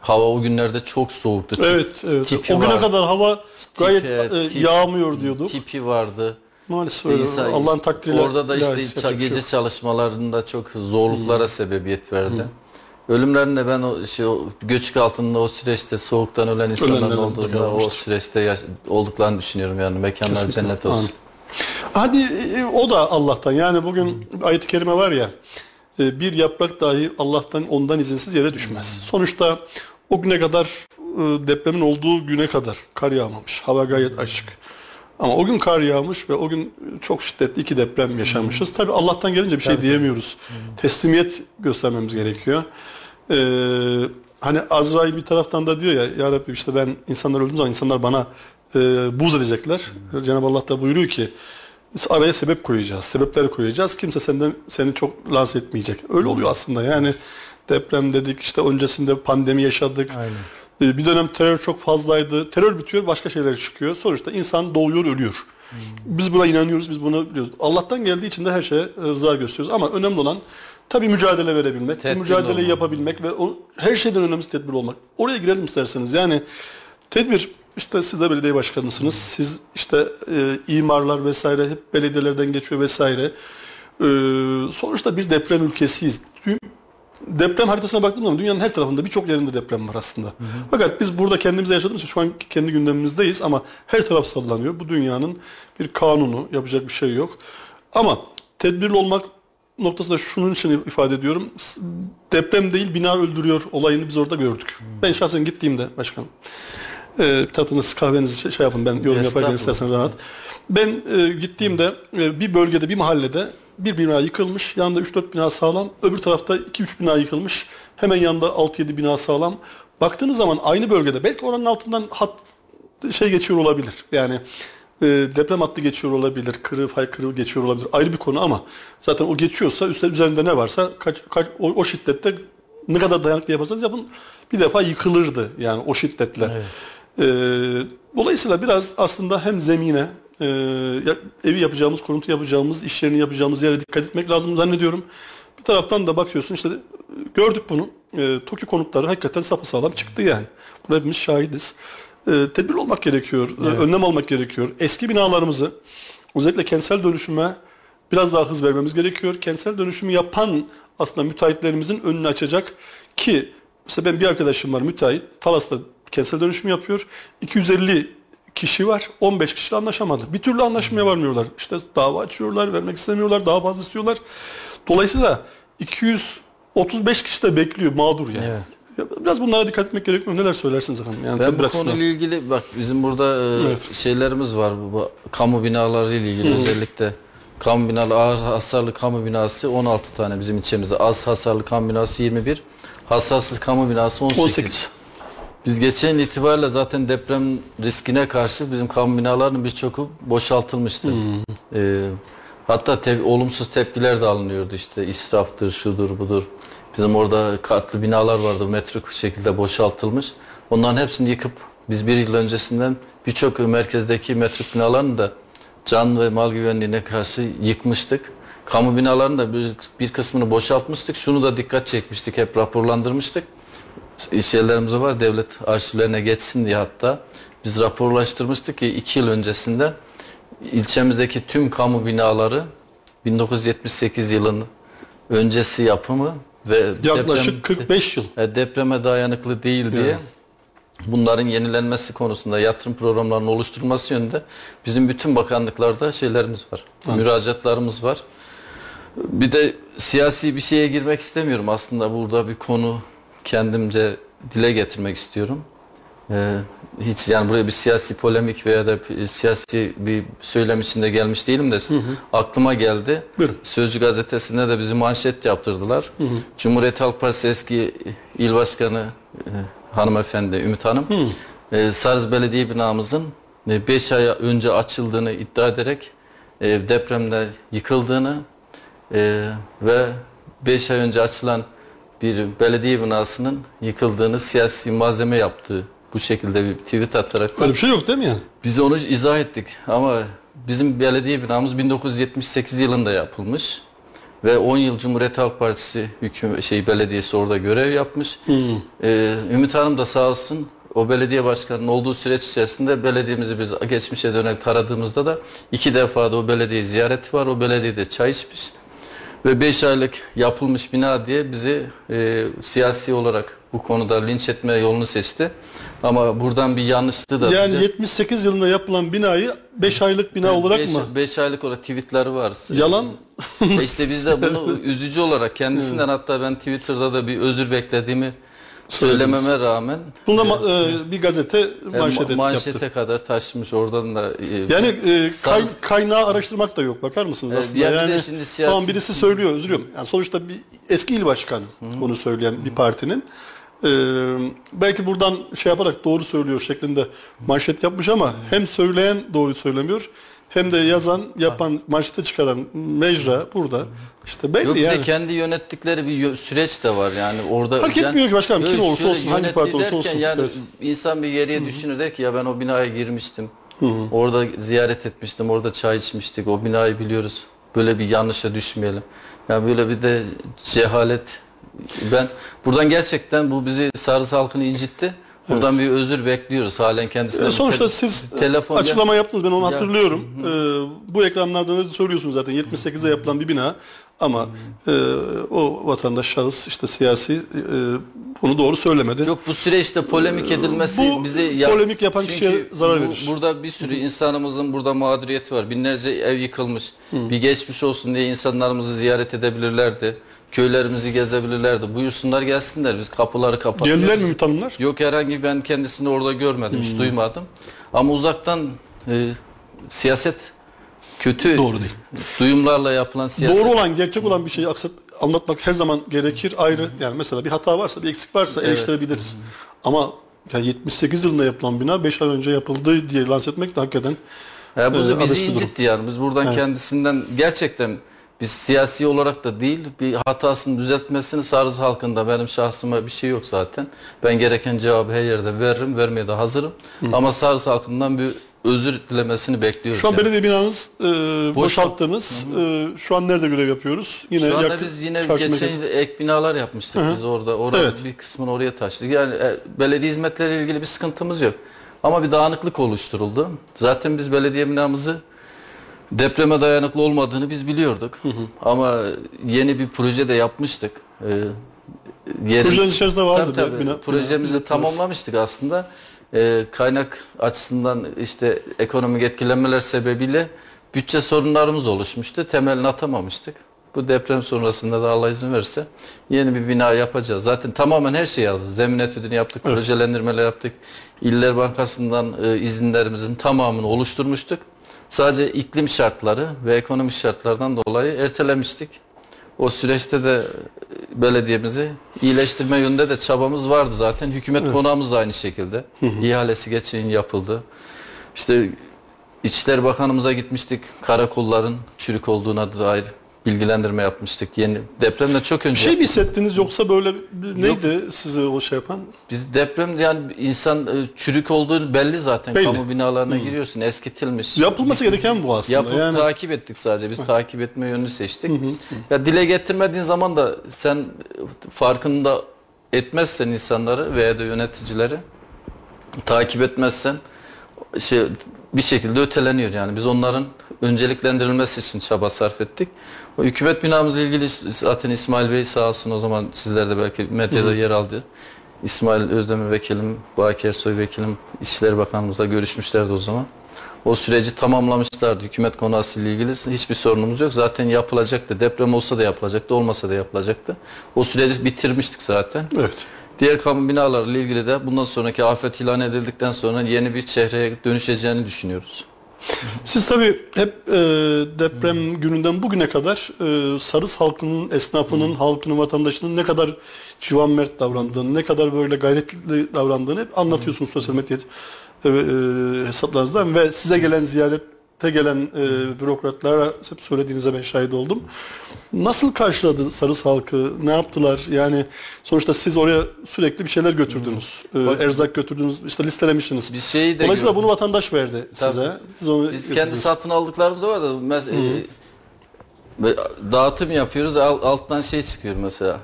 hava o günlerde çok soğuktu. Evet, evet. Tipi o güne var. kadar hava gayet Tipi, e, tip- yağmıyor diyorduk. Tipi vardı. Maalesef öyle. İnsan- Allah'ın takdiriyle Orada da işte ça- şey gece yok. çalışmalarında çok zorluklara sebebiyet verdi. Ölümlerinde ben o şey o göçük altında o süreçte soğuktan ölen insanların olduğunda o süreçte yaş- olduklarını düşünüyorum yani mekanlar Kesinlikle. cennet olsun. Amin. Hadi e, o da Allah'tan. Yani bugün ayet-i kerime var ya bir yaprak dahi Allah'tan ondan izinsiz yere düşmez. Sonuçta o güne kadar e, depremin olduğu güne kadar kar yağmamış. Hava gayet açık. Ama o gün kar yağmış ve o gün çok şiddetli iki deprem yaşamışız. Tabi Allah'tan gelince bir şey diyemiyoruz. Teslimiyet göstermemiz gerekiyor. Ee, hani Azrail bir taraftan da diyor ya Ya Rabbi işte ben insanlar öldüğüm zaman insanlar bana e, buz edecekler. Cenab-ı Allah da buyuruyor ki araya sebep koyacağız, sebepler koyacağız. Kimse senden seni çok lanse etmeyecek. Öyle oluyor aslında. Yani deprem dedik, işte öncesinde pandemi yaşadık. Aynen. Ee, Bir dönem terör çok fazlaydı. Terör bitiyor, başka şeyler çıkıyor. Sonuçta insan doğuyor, ölüyor. Biz buna inanıyoruz, biz bunu biliyoruz. Allah'tan geldiği için de her şeye rıza gösteriyoruz. Ama önemli olan tabii mücadele verebilmek, bu Tedbirli mücadeleyi olmak. yapabilmek ve o, her şeyden önemlisi tedbir olmak. Oraya girelim isterseniz. Yani tedbir işte siz de belediye başkanısınız. Siz işte e, imarlar vesaire hep belediyelerden geçiyor vesaire. E, sonuçta bir deprem ülkesiyiz. Dü- Deprem haritasına baktığım zaman dünyanın her tarafında birçok yerinde deprem var aslında. Fakat biz burada kendimize yaşadığımız için şu an kendi gündemimizdeyiz ama her taraf sallanıyor. Bu dünyanın bir kanunu, yapacak bir şey yok. Ama tedbirli olmak noktasında şunun için ifade ediyorum. Deprem değil bina öldürüyor olayını biz orada gördük. Ben şahsen gittiğimde başkanım. E, tatlınız kahvenizi şey, şey yapın ben yorum yaparken istersen rahat. Ben e, gittiğimde e, bir bölgede bir mahallede bir bina yıkılmış. Yanında 3-4 bina sağlam. Öbür tarafta 2-3 bina yıkılmış. Hemen yanında 6-7 bina sağlam. Baktığınız zaman aynı bölgede belki oranın altından hat şey geçiyor olabilir. Yani e, deprem hattı geçiyor olabilir, kırığı, fay kırığı geçiyor olabilir. Ayrı bir konu ama zaten o geçiyorsa üstte üzerinde ne varsa kaç, kaç o, o şiddette ne kadar dayanıklı yaparsanız yapın bir defa yıkılırdı yani o şiddetle. E, dolayısıyla biraz aslında hem zemine e, evi yapacağımız, konut yapacağımız, iş yerini yapacağımız yere dikkat etmek lazım zannediyorum. Bir taraftan da bakıyorsun işte gördük bunu. E, TOKİ konutları hakikaten sapasağlam çıktı yani. Buna hepimiz şahidiz. E, tedbirli olmak gerekiyor. e, önlem almak gerekiyor. Eski binalarımızı özellikle kentsel dönüşüme biraz daha hız vermemiz gerekiyor. Kentsel dönüşümü yapan aslında müteahhitlerimizin önünü açacak ki mesela ben bir arkadaşım var müteahhit. Talas'ta kentsel dönüşüm yapıyor. 250 kişi var. 15 kişiyle anlaşamadı. Bir türlü anlaşmaya varmıyorlar. İşte dava açıyorlar, vermek istemiyorlar, daha fazla istiyorlar. Dolayısıyla 235 kişi de bekliyor mağdur yani. Evet. Biraz bunlara dikkat etmek gerekiyor. Neler söylersiniz efendim? Yani Ben bu açısından. konuyla ilgili bak bizim burada e, Evet. şeylerimiz var bu, bu kamu binaları ile ilgili özellikle kamu binaları ağır hasarlı kamu binası 16 tane bizim ilçemizde az hasarlı kamu binası 21 hasarsız kamu binası 18. 18. Biz geçen itibariyle zaten deprem riskine karşı bizim kamu binalarının birçoku boşaltılmıştı. Ee, hatta te- olumsuz tepkiler de alınıyordu işte israftır, şudur, budur. Bizim orada katlı binalar vardı metrik şekilde boşaltılmış. Onların hepsini yıkıp biz bir yıl öncesinden birçok merkezdeki metrik binalarını da can ve mal güvenliğine karşı yıkmıştık. Kamu binalarının da bir, bir kısmını boşaltmıştık. Şunu da dikkat çekmiştik, hep raporlandırmıştık iş yerlerimiz var devlet arşivlerine geçsin diye hatta biz raporlaştırmıştık ki iki yıl öncesinde ilçemizdeki tüm kamu binaları 1978 yılının öncesi yapımı ve Yaklaşık deprem- 45 yıl. e, depreme dayanıklı değil diye Evet. bunların yenilenmesi konusunda yatırım programlarının oluşturulması yönünde bizim bütün bakanlıklarda şeylerimiz var. Müracaatlarımız var. Bir de siyasi bir şeye girmek istemiyorum. Aslında burada bir konu kendimce dile getirmek istiyorum. Ee, hiç yani buraya bir siyasi polemik veya da bir siyasi bir söylem içinde gelmiş değilim de aklıma geldi. Buyurun. Sözcü gazetesinde de bizi manşet yaptırdılar. Cumhuriyet Halk Partisi eski il başkanı e, hanımefendi Ümit Hanım e, Sarız Belediye binamızın 5 ay önce açıldığını iddia ederek e, depremde yıkıldığını e, ve 5 ay önce açılan bir belediye binasının yıkıldığını siyasi malzeme yaptığı bu şekilde bir tweet atarak Öyle bir şey yok değil mi yani? biz onu izah ettik ama bizim belediye binamız 1978 yılında yapılmış ve 10 yıl Cumhuriyet Halk Partisi hüküm şey belediyesi orada görev yapmış. Ee, Ümit Hanım da sağ olsun o belediye başkanının olduğu süreç içerisinde belediyemizi biz geçmişe dönem taradığımızda da iki defa da o belediye ziyareti var. O belediyede çay içmiş. Ve 5 aylık yapılmış bina diye bizi e, siyasi olarak bu konuda linç etme yolunu seçti. Ama buradan bir yanlışlığı da Yani 78 yılında yapılan binayı 5 aylık bina olarak beş, mı? beş aylık olarak tweetleri var. Yalan. İşte biz de bunu üzücü olarak kendisinden hatta ben Twitter'da da bir özür beklediğimi Söylediniz. söylememe rağmen Bunda ma- e, bir gazete e, manşet ma- et- yaptı. manşete kadar taşımış oradan da e, Yani e, kay- kaynağı araştırmak da yok. Bakar mısınız Evet, aslında? de yani şimdi siyasi- tamam birisi söylüyor, özür diliyorum. Yani sonuçta bir eski il başkanı onu söyleyen bir partinin. e, belki buradan şey yaparak doğru söylüyor şeklinde manşet yapmış ama hem söyleyen doğru söylemiyor hem de yazan, yapan, manşete çıkaran mecra burada. İşte belli Yok bir yani. de kendi yönettikleri bir yö- süreç de var yani orada. Fark etmiyor ki başkanım, kim olursa şöyle olsun, hangi parti olursa derken olsun. Yani Evet. insan bir geriye düşünür der ki ya ben o binaya girmiştim. Orada ziyaret etmiştim, orada çay içmiştik, o binayı biliyoruz. Böyle bir yanlışa düşmeyelim. Ya böyle bir de cehalet. Ben buradan gerçekten bu bizi Sarız halkını incitti. Buradan bir özür bekliyoruz halen kendisine. E, Sonuçta Te- siz telefon açıklama yaptınız ben onu hatırlıyorum. E, bu ekranlarda da söylüyorsunuz zaten 78'de yapılan bir bina ama e, o vatandaş şahıs işte siyasi e, bunu doğru söylemedi. Yok bu süreçte polemik edilmesi Ee, bu bizi ya- polemik yapan Çünkü kişiye zarar bu- verir. Burada bir sürü insanımızın burada mağduriyeti var. Binlerce ev yıkılmış. Bir geçmiş olsun diye insanlarımızı ziyaret edebilirlerdi. Köylerimizi gezebilirlerdi. Buyursunlar gelsinler. Biz kapıları kapatıyoruz. Geldiler mi tanımlar? Yok herhangi ben kendisini orada görmedim, Hmm. hiç duymadım. Ama uzaktan e, siyaset kötü Doğru değil. duyumlarla yapılan siyaset. Doğru olan, gerçek olan bir şeyi aksat, anlatmak her zaman gerekir. Ayrı yani mesela bir hata varsa, bir eksik varsa eleştirebiliriz. Ama yani 78 yılında yapılan bina 5 ay önce yapıldı diye lanse etmek de hakikaten Ya bu e, bizi incitti yani. Biz buradan Evet. kendisinden gerçekten biz siyasi olarak da değil bir hatasını düzeltmesini Sarız halkında benim şahsıma bir şey yok zaten. Ben gereken cevabı her yerde veririm, vermeye de hazırım. Ama Sarız halkından bir özür dilemesini bekliyoruz. Şu an yani. belediye binanız e, boşalttınız. E, şu an nerede görev yapıyoruz? Yine Şu anda yakın biz yine geçen yıl ek binalar yapmıştık Hı hı. biz orada. Orada Evet. bir kısmını oraya taşıdık. Yani e, belediye hizmetleriyle ilgili bir sıkıntımız yok. Ama bir dağınıklık oluşturuldu. Zaten biz belediye binamızı depreme dayanıklı olmadığını biz biliyorduk. Ama yeni bir proje de yapmıştık. Ee, Projenin içerisinde vardı Tabii, tabii. bina- Projemizi bina- tamamlamıştık aslında. Ee, kaynak açısından işte ekonomik etkilenmeler sebebiyle bütçe sorunlarımız oluşmuştu. Temelini atamamıştık. Bu deprem sonrasında da Allah izin verirse yeni bir bina yapacağız. Zaten tamamen her şey hazır. Zemin etüdünü yaptık, Evet. projelendirmeler yaptık. İller Bankası'ndan e, izinlerimizin tamamını oluşturmuştuk. Sadece iklim şartları ve ekonomik şartlardan dolayı ertelemiştik. O süreçte de belediyemizi iyileştirme yönünde de çabamız vardı zaten. Hükümet konağımız da aynı şekilde. İhalesi geçen yapıldı. İşte İçişleri Bakanımıza gitmiştik. Karakolların çürük olduğuna dair bilgilendirme yapmıştık. Yeni depremde çok önce. Bir şey mi hissettiniz yoksa böyle neydi sizi o şey yapan? Biz deprem yani insan e, çürük olduğu belli zaten. Belli. Kamu binalarına giriyorsun. Eskitilmiş. Yapılması gereken bu aslında. Yapıp yani takip ettik sadece. Biz takip etme yönünü seçtik. Ya dile getirmediğin zaman da sen farkında etmezsen insanları veya da yöneticileri takip etmezsen şey bir şekilde öteleniyor yani. Biz onların önceliklendirilmesi için çaba sarf ettik. Hükümet binamızla ilgili zaten İsmail Bey sağ olsun o zaman sizler de belki medyada yer aldı. İsmail Özdemir vekilim, Baki Ersoy vekilim İçişleri Bakanımızla görüşmüşlerdi o zaman. O süreci tamamlamışlardı. Hükümet konusu ile ilgili hiçbir sorunumuz yok. Zaten yapılacaktı. Deprem olsa da yapılacaktı, olmasa da yapılacaktı. O süreci bitirmiştik zaten. evet. Diğer kamu binalarıyla ilgili de bundan sonraki afet ilan edildikten sonra yeni bir çehreye dönüşeceğini düşünüyoruz. Siz tabii hep e, deprem gününden bugüne kadar e, Sarız halkının, esnafının, halkının, vatandaşının ne kadar civan mert davrandığını, ne kadar böyle gayretli davrandığını hep anlatıyorsunuz sosyal medya e, e, hesaplarınızdan ve size gelen ziyarette gelen e, bürokratlara hep söylediğinize ben şahit oldum. Nasıl karşıladı Sarız halkı? Ne yaptılar? Yani sonuçta siz oraya sürekli bir şeyler götürdünüz. E, Bak- erzak götürdünüz, işte listelemişsiniz. Bir şeyi de Dolayısıyla gör- bunu vatandaş verdi Tabii. size. Siz onu Biz kendi satın aldıklarımız da var da mes- e, dağıtım yapıyoruz al- alttan şey çıkıyor mesela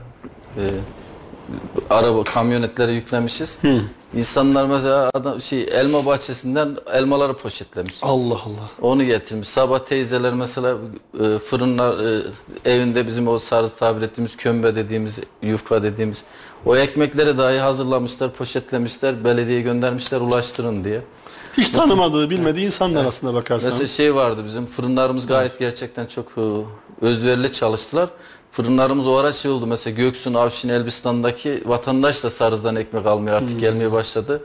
e, araba kamyonetlere yüklemişiz. İnsanlar mesela adam şey elma bahçesinden elmaları poşetlemiş. Allah Allah. Onu getirmiş. Sabah teyzeler mesela e, fırınlar e, evinde bizim o sarı tabir ettiğimiz kömbe dediğimiz yufka dediğimiz o ekmekleri dahi hazırlamışlar, poşetlemişler, belediyeye göndermişler ulaştırın diye. Hiç tanımadığı, bilmediği insanlar aslında bakarsan. Mesela şey vardı bizim fırınlarımız gayet gerçekten çok e, özverili çalıştılar. Fırınlarımız o ara şey oldu mesela Göksun, Avşin, Elbistan'daki vatandaş da Sarız'dan ekmek almaya artık gelmeye başladı.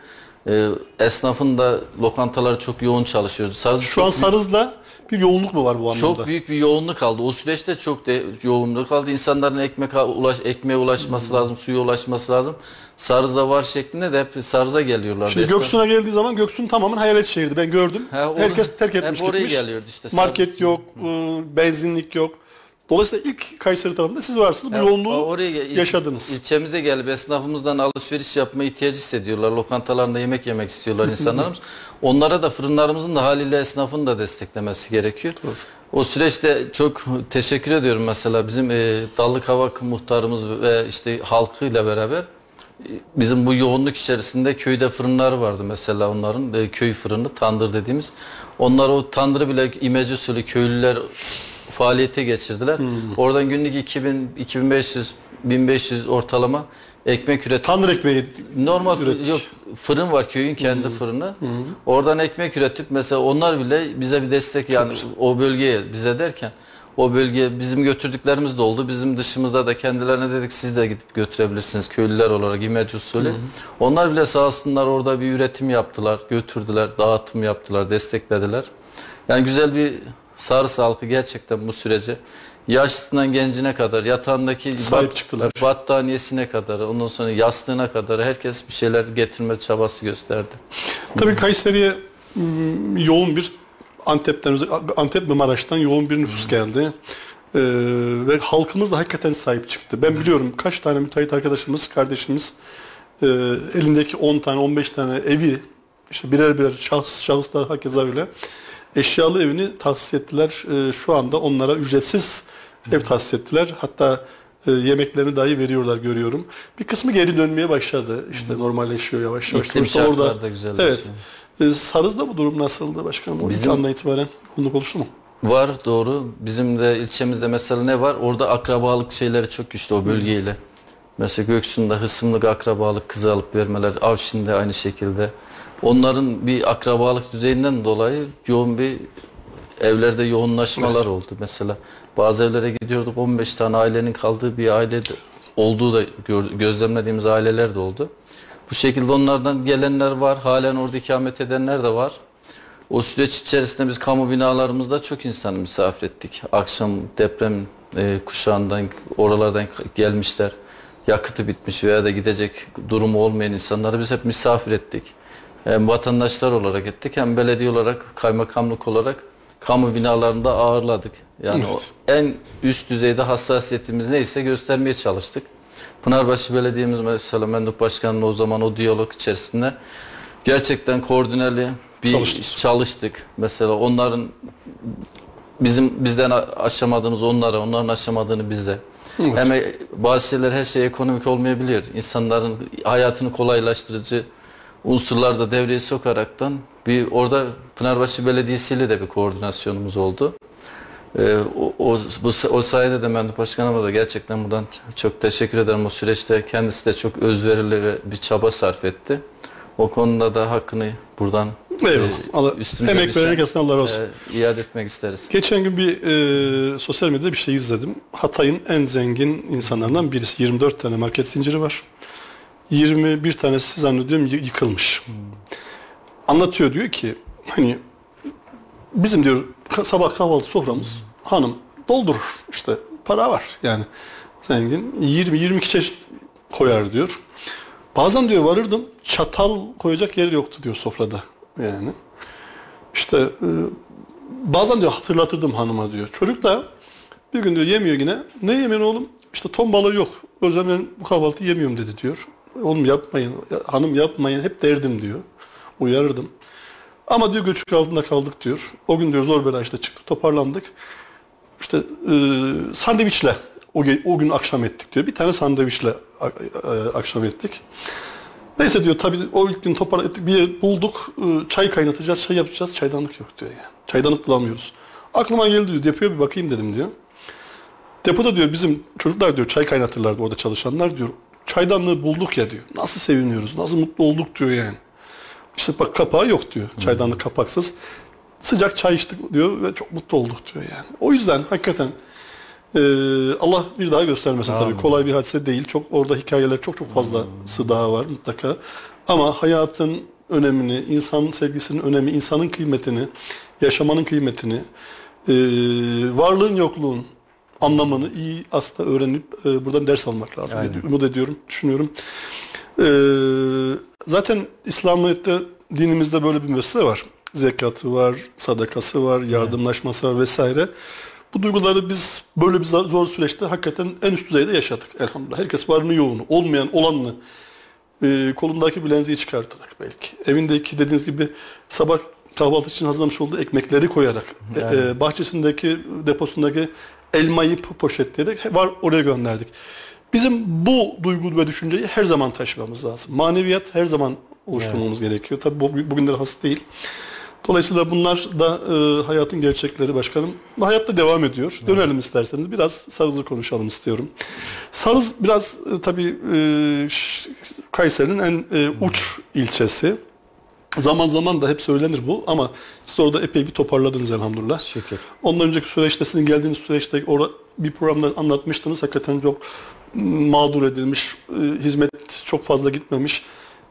E, esnafın da lokantaları çok yoğun çalışıyordu. Sarız Şu an Sarız'da bir yoğunluk mu var bu anlamda? çok büyük bir yoğunluk kaldı. O süreçte çok de yoğunluk kaldı. İnsanların ekmek ulaş ekmeğe ulaşması lazım, suya ulaşması lazım. Sarız'da var şeklinde de hep Sarız'a geliyorlar. Şimdi Göksun'a geldiği zaman Göksun tamamen hayalet şehirdi. Ben gördüm. Ha, onu- Herkes terk hep etmiş oraya gitmiş. geliyordu işte. Market yok, e, benzinlik yok. Dolayısıyla ilk Kayseri tarafında siz varsınız. Bu Ya, yoğunluğu oraya gel- yaşadınız. İlçemize gelip esnafımızdan alışveriş yapma ihtiyacı hissediyorlar. Lokantalarında yemek yemek istiyorlar insanlarımız. Onlara da fırınlarımızın da haliyle esnafın da desteklemesi gerekiyor. O süreçte çok teşekkür ediyorum mesela bizim e, Dallıkavak muhtarımız ve işte halkıyla beraber e, bizim bu yoğunluk içerisinde köyde fırınları vardı mesela onların e, köy fırını tandır dediğimiz. Onlar o tandırı bile imece usulü köylüler faaliyete geçirdiler. Oradan günlük 2000 2500 1500 ortalama ekmek üretti. Tanrı ekmeği Normal ürettik. yok fırın var köyün kendi fırını. Oradan ekmek üretip mesela onlar bile bize bir destek yani o bölgeye bize derken o bölgeye bizim götürdüklerimiz de oldu. Bizim dışımızda da kendilerine dedik siz de gidip götürebilirsiniz köylüler olarak imece usulü. Onlar bile sağ olsunlar orada bir üretim yaptılar, götürdüler, dağıtım yaptılar, desteklediler. Yani güzel bir sarı halkı gerçekten bu süreci yaşlısından gencine kadar yatağındaki Sahip bat- çıktılar. battaniyesine kadar ondan sonra yastığına kadar herkes bir şeyler getirme çabası gösterdi. Tabii Kayseri'ye mm, yoğun bir Antep'ten, Antep ve Maraş'tan yoğun bir nüfus geldi. Ee, ve halkımız da hakikaten sahip çıktı. Ben biliyorum kaç tane müteahhit arkadaşımız, kardeşimiz e, elindeki 10 tane, 15 tane evi işte birer birer şahıs, şahıslar hakeza öyle eşyalı evini tahsis ettiler. Ee, şu anda onlara ücretsiz ev tahsis ettiler. Hatta e, yemeklerini dahi veriyorlar görüyorum. Bir kısmı geri dönmeye başladı. İşte normalleşiyor yavaş yavaş. İklim Dolayısıyla şartları da güzelleşiyor. Evet. E, Sarız'da bu durum nasıldı başkanım? Bizim- andan itibaren yoğunluk oluştu mu? Var doğru. Bizim de ilçemizde mesela ne var? Orada akrabalık şeyleri çok güçlü o bölgeyle. Mesela Göksu'nda hısımlık akrabalık kızı alıp vermeler. Avşin'de aynı şekilde. Onların bir akrabalık düzeyinden dolayı yoğun bir evlerde yoğunlaşmalar Evet. oldu. Mesela bazı evlere gidiyorduk 15 tane ailenin kaldığı bir aile olduğu da gözlemlediğimiz aileler de oldu. Bu şekilde onlardan gelenler var. Halen orada ikamet edenler de var. O süreç içerisinde biz kamu binalarımızda çok insan misafir ettik. Akşam deprem e, kuşağından oralardan gelmişler. Yakıtı bitmiş veya da gidecek durumu olmayan insanları biz hep misafir ettik. Hem vatandaşlar olarak ettik hem belediye olarak, kaymakamlık olarak kamu binalarında ağırladık. Yani Evet. o en üst düzeyde hassasiyetimiz neyse göstermeye çalıştık. Pınarbaşı Belediye'miz mesela Mendup Başkanı'nın o zaman o diyalog içerisinde gerçekten koordineli bir Çalıştık. çalıştık. Mesela onların bizim bizden aşamadığımız onlara, onların aşamadığını bize. Hem e- bazı şeyler her şey ekonomik olmayabilir. İnsanların hayatını kolaylaştırıcı unsurlar da devreye sokaraktan bir orada Pınarbaşı Belediyesi ile de bir koordinasyonumuz oldu. Ee, o, o, bu, o sayede de Mendup Başkanıma da gerçekten buradan çok teşekkür ederim. O süreçte kendisi de çok özverili ve bir çaba sarf etti. O konuda da hakkını buradan Eyvallah. Allah, üstümüze emek veren herkesin Allah razı olsun. e, iade etmek isteriz. Geçen gün bir e, sosyal medyada bir şey izledim. Hatay'ın en zengin insanlarından birisi. 24 tane market zinciri var. 21 tanesi zannediyorum yı- yıkılmış. Anlatıyor diyor ki hani bizim diyor sabah kahvaltı soframız hanım doldurur işte para var yani zengin 20 22 çeşit koyar diyor. Bazen diyor varırdım çatal koyacak yer yoktu diyor sofrada yani. İşte e, bazen diyor hatırlatırdım hanıma diyor. Çocuk da bir gün diyor yemiyor yine. Ne yemiyorsun oğlum? İşte ton balığı yok. O yüzden ben bu kahvaltıyı yemiyorum dedi diyor. Oğlum yapmayın, ya- hanım yapmayın hep derdim diyor. Uyarırdım. Ama diyor göçük altında kaldık diyor. O gün diyor zor bela işte çıktı toparlandık. İşte e, sandviçle o, o gün akşam ettik diyor. Bir tane sandviçle a- a- akşam ettik. Neyse diyor tabii o ilk gün toparladık ettik bir yer bulduk. e, Çay kaynatacağız, çay yapacağız. Çaydanlık yok diyor yani. Çaydanlık bulamıyoruz. Aklıma geldi diyor. Depoya bir bakayım dedim diyor. Depoda diyor bizim çocuklar diyor çay kaynatırlardı orada çalışanlar diyor. Çaydanlığı bulduk ya diyor. Nasıl seviniyoruz, nasıl mutlu olduk diyor yani. İşte bak kapağı yok diyor. Çaydanlık kapaksız. Sıcak çay içtik diyor ve çok mutlu olduk diyor yani. O yüzden hakikaten e, Allah bir daha göstermesin tabii. Kolay bir hadise değil. Çok orada hikayeler çok çok fazlası daha var mutlaka. Ama hayatın önemini, insan sevgisinin önemi, insanın kıymetini, yaşamanın kıymetini, e, varlığın yokluğun anlamını iyi aslında öğrenip e, buradan ders almak lazım. diye Umut ediyorum, düşünüyorum. E, zaten İslamiyet'te dinimizde böyle bir mesele var. Zekatı var, sadakası var, yardımlaşması var vesaire. Bu duyguları biz böyle bir zor zor süreçte hakikaten en üst düzeyde yaşadık elhamdülillah. Herkes varını yoğunu, olmayan olanını e, kolundaki bilenziği çıkartarak belki. Evindeki dediğiniz gibi sabah kahvaltı için hazırlamış olduğu ekmekleri koyarak, e, Yani. e, bahçesindeki deposundaki elmayı po- poşetleyerek he- var oraya gönderdik. Bizim bu duygu ve düşünceyi her zaman taşımamız lazım. Maneviyat her zaman oluşturmamız gerekiyor. Tabii bu, bugünlere has değil. Dolayısıyla bunlar da e, hayatın gerçekleri başkanım. Hayatta devam ediyor. Dönelim isterseniz. Biraz Sarız'ı konuşalım istiyorum. Sarız biraz e, tabii e, Kayseri'nin en e, uç ilçesi. Zaman zaman da hep söylenir bu ama siz orada epey bir toparladınız elhamdülillah. Şükür. Ondan önceki süreçte sizin geldiğiniz süreçte orada bir programda anlatmıştınız. Hakikaten çok mağdur edilmiş, e, hizmet çok fazla gitmemiş.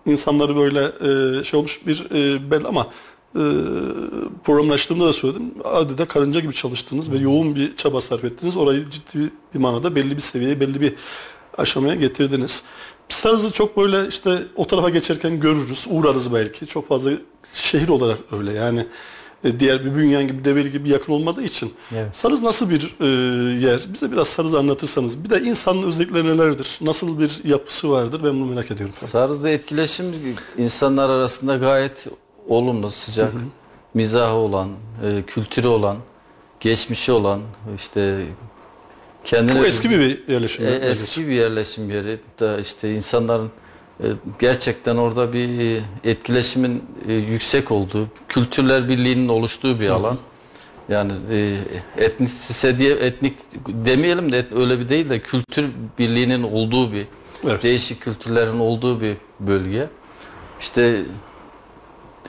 İnsanları böyle e, şey olmuş bir e, bel ama programın açtığımda da söyledim. Adeta karınca gibi çalıştınız ve yoğun bir çaba sarf ettiniz. Orayı ciddi bir manada belli bir seviyeye, belli bir aşamaya getirdiniz. Sarız'ı çok böyle işte o tarafa geçerken görürüz, uğrarız belki. Çok fazla şehir olarak öyle yani e, diğer bir bünyen gibi develi gibi yakın olmadığı için. Evet. Sarız nasıl bir e, yer? Bize biraz Sarız'ı anlatırsanız. Bir de insanın özellikleri nelerdir? Nasıl bir yapısı vardır? Ben bunu merak ediyorum. Sarız'da etkileşim insanlar arasında gayet olumlu, sıcak, mizahı olan, e, kültürü olan, geçmişi olan, işte kendine Çok eski bir yerleşim. E, yeri. eski bir yerleşim yeri. Da işte insanların e, gerçekten orada bir e, etkileşimin yüksek olduğu, kültürler birliğinin oluştuğu bir alan. Yani etnisite diye etnik demeyelim de öyle bir değil de kültür birliğinin olduğu bir Evet. değişik kültürlerin olduğu bir bölge. İşte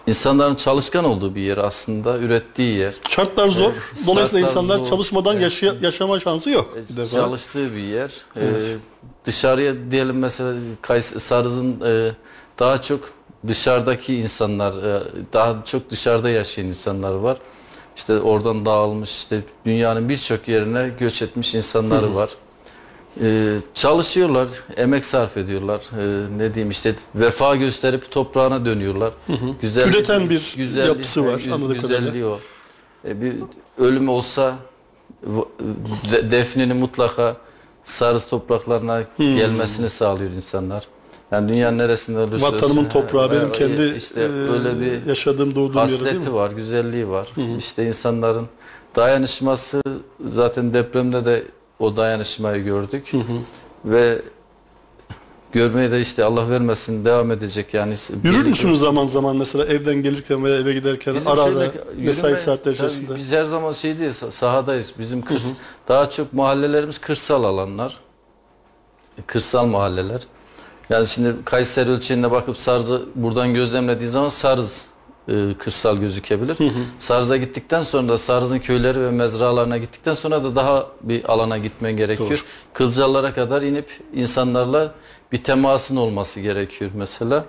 insanların çalışkan olduğu bir yer aslında, ürettiği yer. Şartlar zor. Evet, Dolayısıyla şartlar insanlar zor. çalışmadan Evet. yaşaya- yaşama şansı yok. Bir defa. çalıştığı bir yer. Evet. Ee, dışarıya diyelim mesela Kays Sarız'ın e, daha çok dışarıdaki insanlar, e, daha çok dışarıda yaşayan insanlar var. İşte oradan dağılmış işte dünyanın birçok yerine göç etmiş insanları var. Ee, çalışıyorlar, emek sarf ediyorlar. Ee, ne diyeyim işte vefa gösterip toprağına dönüyorlar. Güzel Üreten bir yapısı var, anladığım güzelliği o. E, bir ölüm olsa de- defnini mutlaka Sarız topraklarına gelmesini sağlıyor insanlar. Yani dünyanın neresinde olursa Vatanımın toprağı e, benim e, kendi işte e, öyle bir yaşadığım doğduğum yer değil mi? var, güzelliği var. İşte insanların dayanışması zaten depremde de o dayanışmayı gördük. Ve görmeye de işte Allah vermesin devam edecek yani. Yürür müsünüz zaman zaman mesela evden gelirken veya eve giderken Bizim ara ara şöyle mesai yürüme- saatleri içerisinde? Biz her zaman şey değil, sah- sahadayız. Bizim kırs, daha çok mahallelerimiz kırsal alanlar. Kırsal mahalleler. Yani şimdi Kayseri ölçeğine bakıp Sarz'ı buradan gözlemlediği zaman Sarız e, kırsal gözükebilir. Sarz'a gittikten sonra da Sarz'ın köyleri ve mezralarına gittikten sonra da daha bir alana gitmen gerekiyor. Doğru. Kılcallara kadar inip insanlarla bir temasın olması gerekiyor mesela.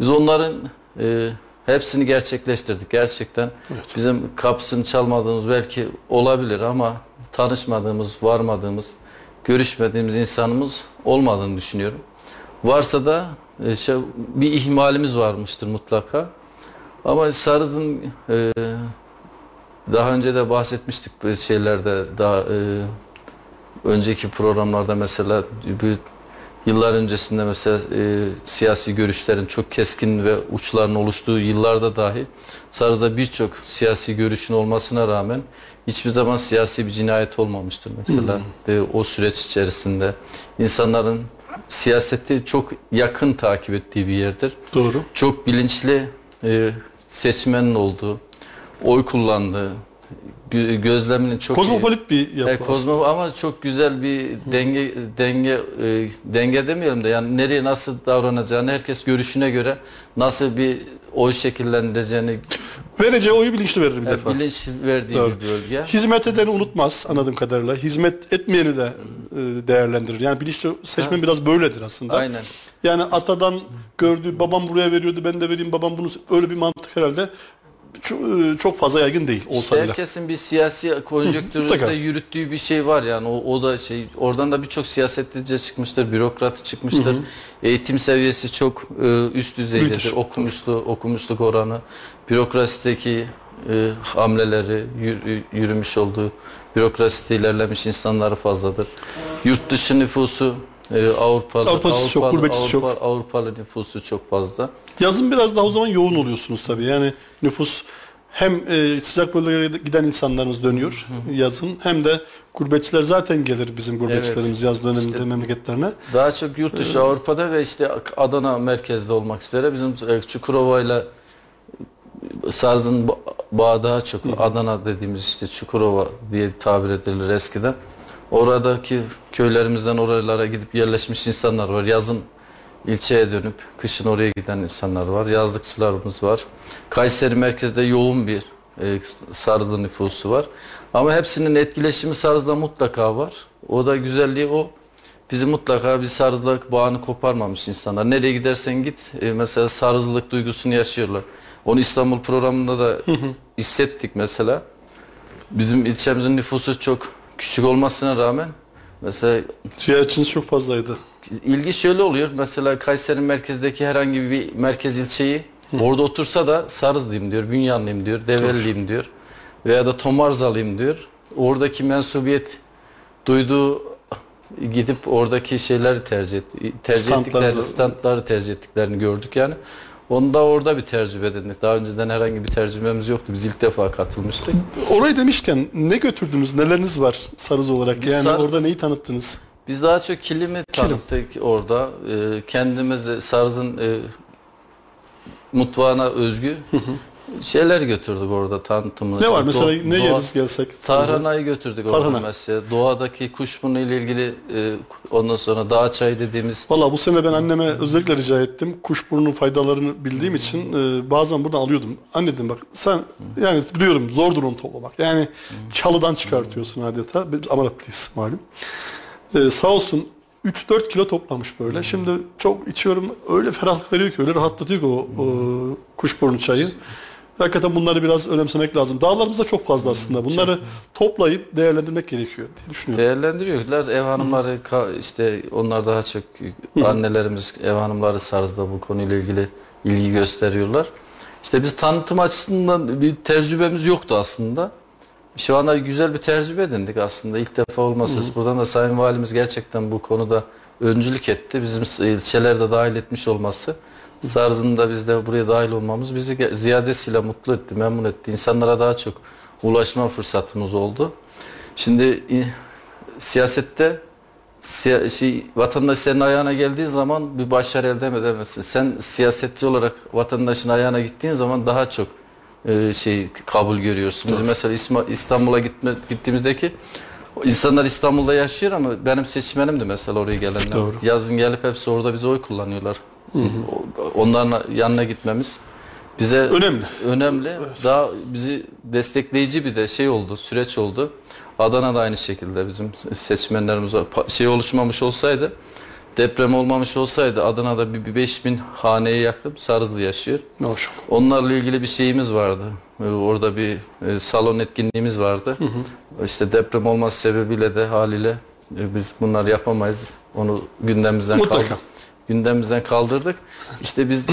Biz onların e, hepsini gerçekleştirdik. Gerçekten bizim kapısını çalmadığımız belki olabilir ama tanışmadığımız, varmadığımız, görüşmediğimiz insanımız olmadığını düşünüyorum. Varsa da e, şey, bir ihmalimiz varmıştır mutlaka. Ama Sarız'ın e, daha önce de bahsetmiştik böyle şeylerde daha e, önceki programlarda mesela bir yıllar öncesinde mesela e, siyasi görüşlerin çok keskin ve uçların oluştuğu yıllarda dahi Sarız'da birçok siyasi görüşün olmasına rağmen hiçbir zaman siyasi bir cinayet olmamıştır mesela. Ve o süreç içerisinde insanların siyaseti çok yakın takip ettiği bir yerdir. Doğru. çok bilinçli e, seçmenin olduğu, oy kullandığı, gö- gözleminin çok Kozmopolit bir iyi. yapı E, kozmo ama çok güzel bir denge denge e, denge demeyelim de yani nereye nasıl davranacağını herkes görüşüne göre nasıl bir oy şekillendireceğini Vereceği oyu bilinçli verir bir e, defa. bilinç verdiği Doğru. bir bölge. Hizmet edeni unutmaz anladığım kadarıyla. Hizmet etmeyeni de e, değerlendirir. Yani bilinçli seçmen biraz böyledir aslında. Aynen. Yani atadan gördüğü babam buraya veriyordu ben de vereyim babam bunu öyle bir mantık herhalde çok, e, çok fazla yaygın değil olsa İşte bile. herkesin bir siyasi konjonktürde yürüttüğü bir şey var yani o, o da şey oradan da birçok siyasetçi çıkmıştır, bürokrat çıkmıştır. Eğitim seviyesi çok e, üst düzeydedir. Müthiş. Okumuşlu, okumuşluk oranı, bürokrasideki e, hamleleri, yürü- yürümüş olduğu Bürokrasi de ilerlemiş insanları fazladır. Yurt dışı nüfusu e, Avrupalı, Avrupası çok, gurbetçisi çok. Avrupa- Avrupalı nüfusu çok fazla. Yazın biraz daha o zaman yoğun oluyorsunuz tabii. Yani nüfus hem e, sıcak bölgelere giden insanlarımız dönüyor yazın hem de gurbetçiler zaten gelir bizim gurbetçilerimiz yaz döneminde İşte- memleketlerine. Daha çok yurt dışı Avrupa'da ve işte Adana merkezde olmak üzere bizim e, Çukurova ile Sarz'ın ba- bağı daha çok Adana dediğimiz işte Çukurova diye tabir edilir eskiden. Oradaki köylerimizden oralara gidip yerleşmiş insanlar var. Yazın ilçeye dönüp kışın oraya giden insanlar var. Yazlıkçılarımız var. Kayseri merkezde yoğun bir e, Sarzlı nüfusu var. Ama hepsinin etkileşimi Sarz'da mutlaka var. O da güzelliği o. Bizi mutlaka bir sarızlık bağını koparmamış insanlar. Nereye gidersen git e, mesela sarızlılık duygusunu yaşıyorlar. Onu İstanbul programında da hissettik mesela. Bizim ilçemizin nüfusu çok küçük olmasına rağmen mesela Ziyaretçiniz çok fazlaydı. ilgi şöyle oluyor. Mesela Kayseri merkezdeki herhangi bir merkez ilçeyi orada otursa da Sarızlıyım diyor, Bünyanlıyım diyor, Develliyim diyor veya da Tomarzalıyım diyor. Oradaki mensubiyet duyduğu gidip oradaki şeyleri tercih et, tercih Standları- ettiklerini, standları tercih ettiklerini gördük yani. Onu da orada bir tecrübe edindik. Daha önceden herhangi bir tecrübemiz yoktu. Biz ilk defa katılmıştık. Orayı demişken ne götürdünüz? Neleriniz var sarız olarak? Biz yani sarız- orada neyi tanıttınız? Biz daha çok kilimi tanıttık orada. Ee, kendimiz Sarz'ın e, mutfağına özgü şeyler götürdük orada tanıtımını. Ne var mesela ne doğa- yeriz gelsek? Tarhanayı götürdük orada Tarhana. mesela. Doğadaki kuşburnu ile ilgili e, ondan sonra dağ çayı dediğimiz Valla bu sene ben anneme özellikle rica ettim. Kuşburnunun faydalarını bildiğim için e, bazen buradan alıyordum. Anne dedim bak sen yani biliyorum zordur onu toplamak. Yani çalıdan çıkartıyorsun adeta. Biz amaratlıyız malum. E, sağ olsun 3-4 kilo toplamış böyle. Şimdi çok içiyorum öyle ferahlık veriyor ki öyle rahatlatıyor ki o, o kuşburnu çayı. Hakikaten bunları biraz önemsemek lazım. Dağlarımızda çok fazla aslında. Bunları toplayıp değerlendirmek gerekiyor diye düşünüyorum. değerlendiriyorlar. Ev hanımları ka- işte onlar daha çok annelerimiz ev hanımları Sarz'da bu konuyla ilgili ilgi gösteriyorlar. İşte biz tanıtım açısından bir tecrübemiz yoktu aslında. Şu anda güzel bir tecrübe edindik aslında. İlk defa olması. Buradan da Sayın Valimiz gerçekten bu konuda öncülük etti. Bizim ilçelerde dahil etmiş olması. Sarz'ın da biz de buraya dahil olmamız bizi ziyadesiyle mutlu etti, memnun etti. İnsanlara daha çok ulaşma fırsatımız oldu. Şimdi siyasette siya- şey, vatandaş senin ayağına geldiği zaman bir başarı elde edemezsin. Sen siyasetçi olarak vatandaşın ayağına gittiğin zaman daha çok e, şey kabul görüyorsun. Bizim mesela İstanbul'a gitme, gittiğimizdeki insanlar İstanbul'da yaşıyor ama benim seçmenimdi mesela oraya gelenler. Doğru. Yazın gelip hepsi orada bize oy kullanıyorlar. Onların yanına gitmemiz bize Önemli. önemli. Daha bizi destekleyici bir de şey oldu, süreç oldu. Adana'da aynı şekilde bizim seçmenlerimiz Şey oluşmamış olsaydı, deprem olmamış olsaydı Adana'da bir, bir 5000 haneye yakın Sarızlı yaşıyor. Hoş. Onlarla ilgili bir şeyimiz vardı. Ee, Orada bir e, salon etkinliğimiz vardı. İşte deprem olması sebebiyle de haliyle e, biz bunları yapamayız. Onu gündemimizden Mutlaka. kaldır- gündemimizden kaldırdık. İşte biz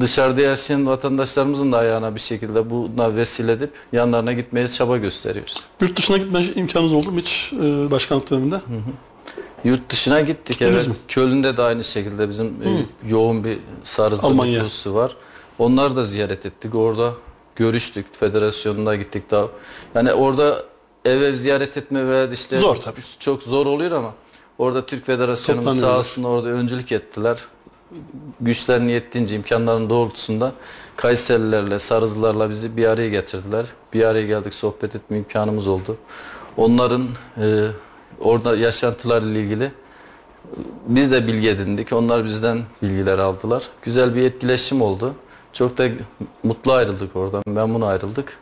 dışarıda yaşayan vatandaşlarımızın da ayağına bir şekilde buna vesile edip yanlarına gitmeye çaba gösteriyoruz. Yurt dışına gitme imkanınız oldu mu hiç e, başkanlık döneminde? Yurt dışına gittik Gittiniz evet. mi? Köln'de de aynı şekilde bizim e, yoğun bir sarızlı nüfusu var. Onları da ziyaret ettik. Orada görüştük. Federasyonuna gittik daha. Yani orada ev ev ziyaret etme veya işte Zor tabii. çok zor oluyor ama orada Türk Federasyonumuz sağ olsun orada öncülük ettiler. Güçlerini yettiğince imkanların doğrultusunda Kayserilerle, Sarızlarla bizi bir araya getirdiler. Bir araya geldik, sohbet etme imkanımız oldu. Onların e, orada yaşantılarla ilgili biz de bilgi edindik. Onlar bizden bilgiler aldılar. Güzel bir etkileşim oldu. Çok da mutlu ayrıldık oradan. Memnun ayrıldık.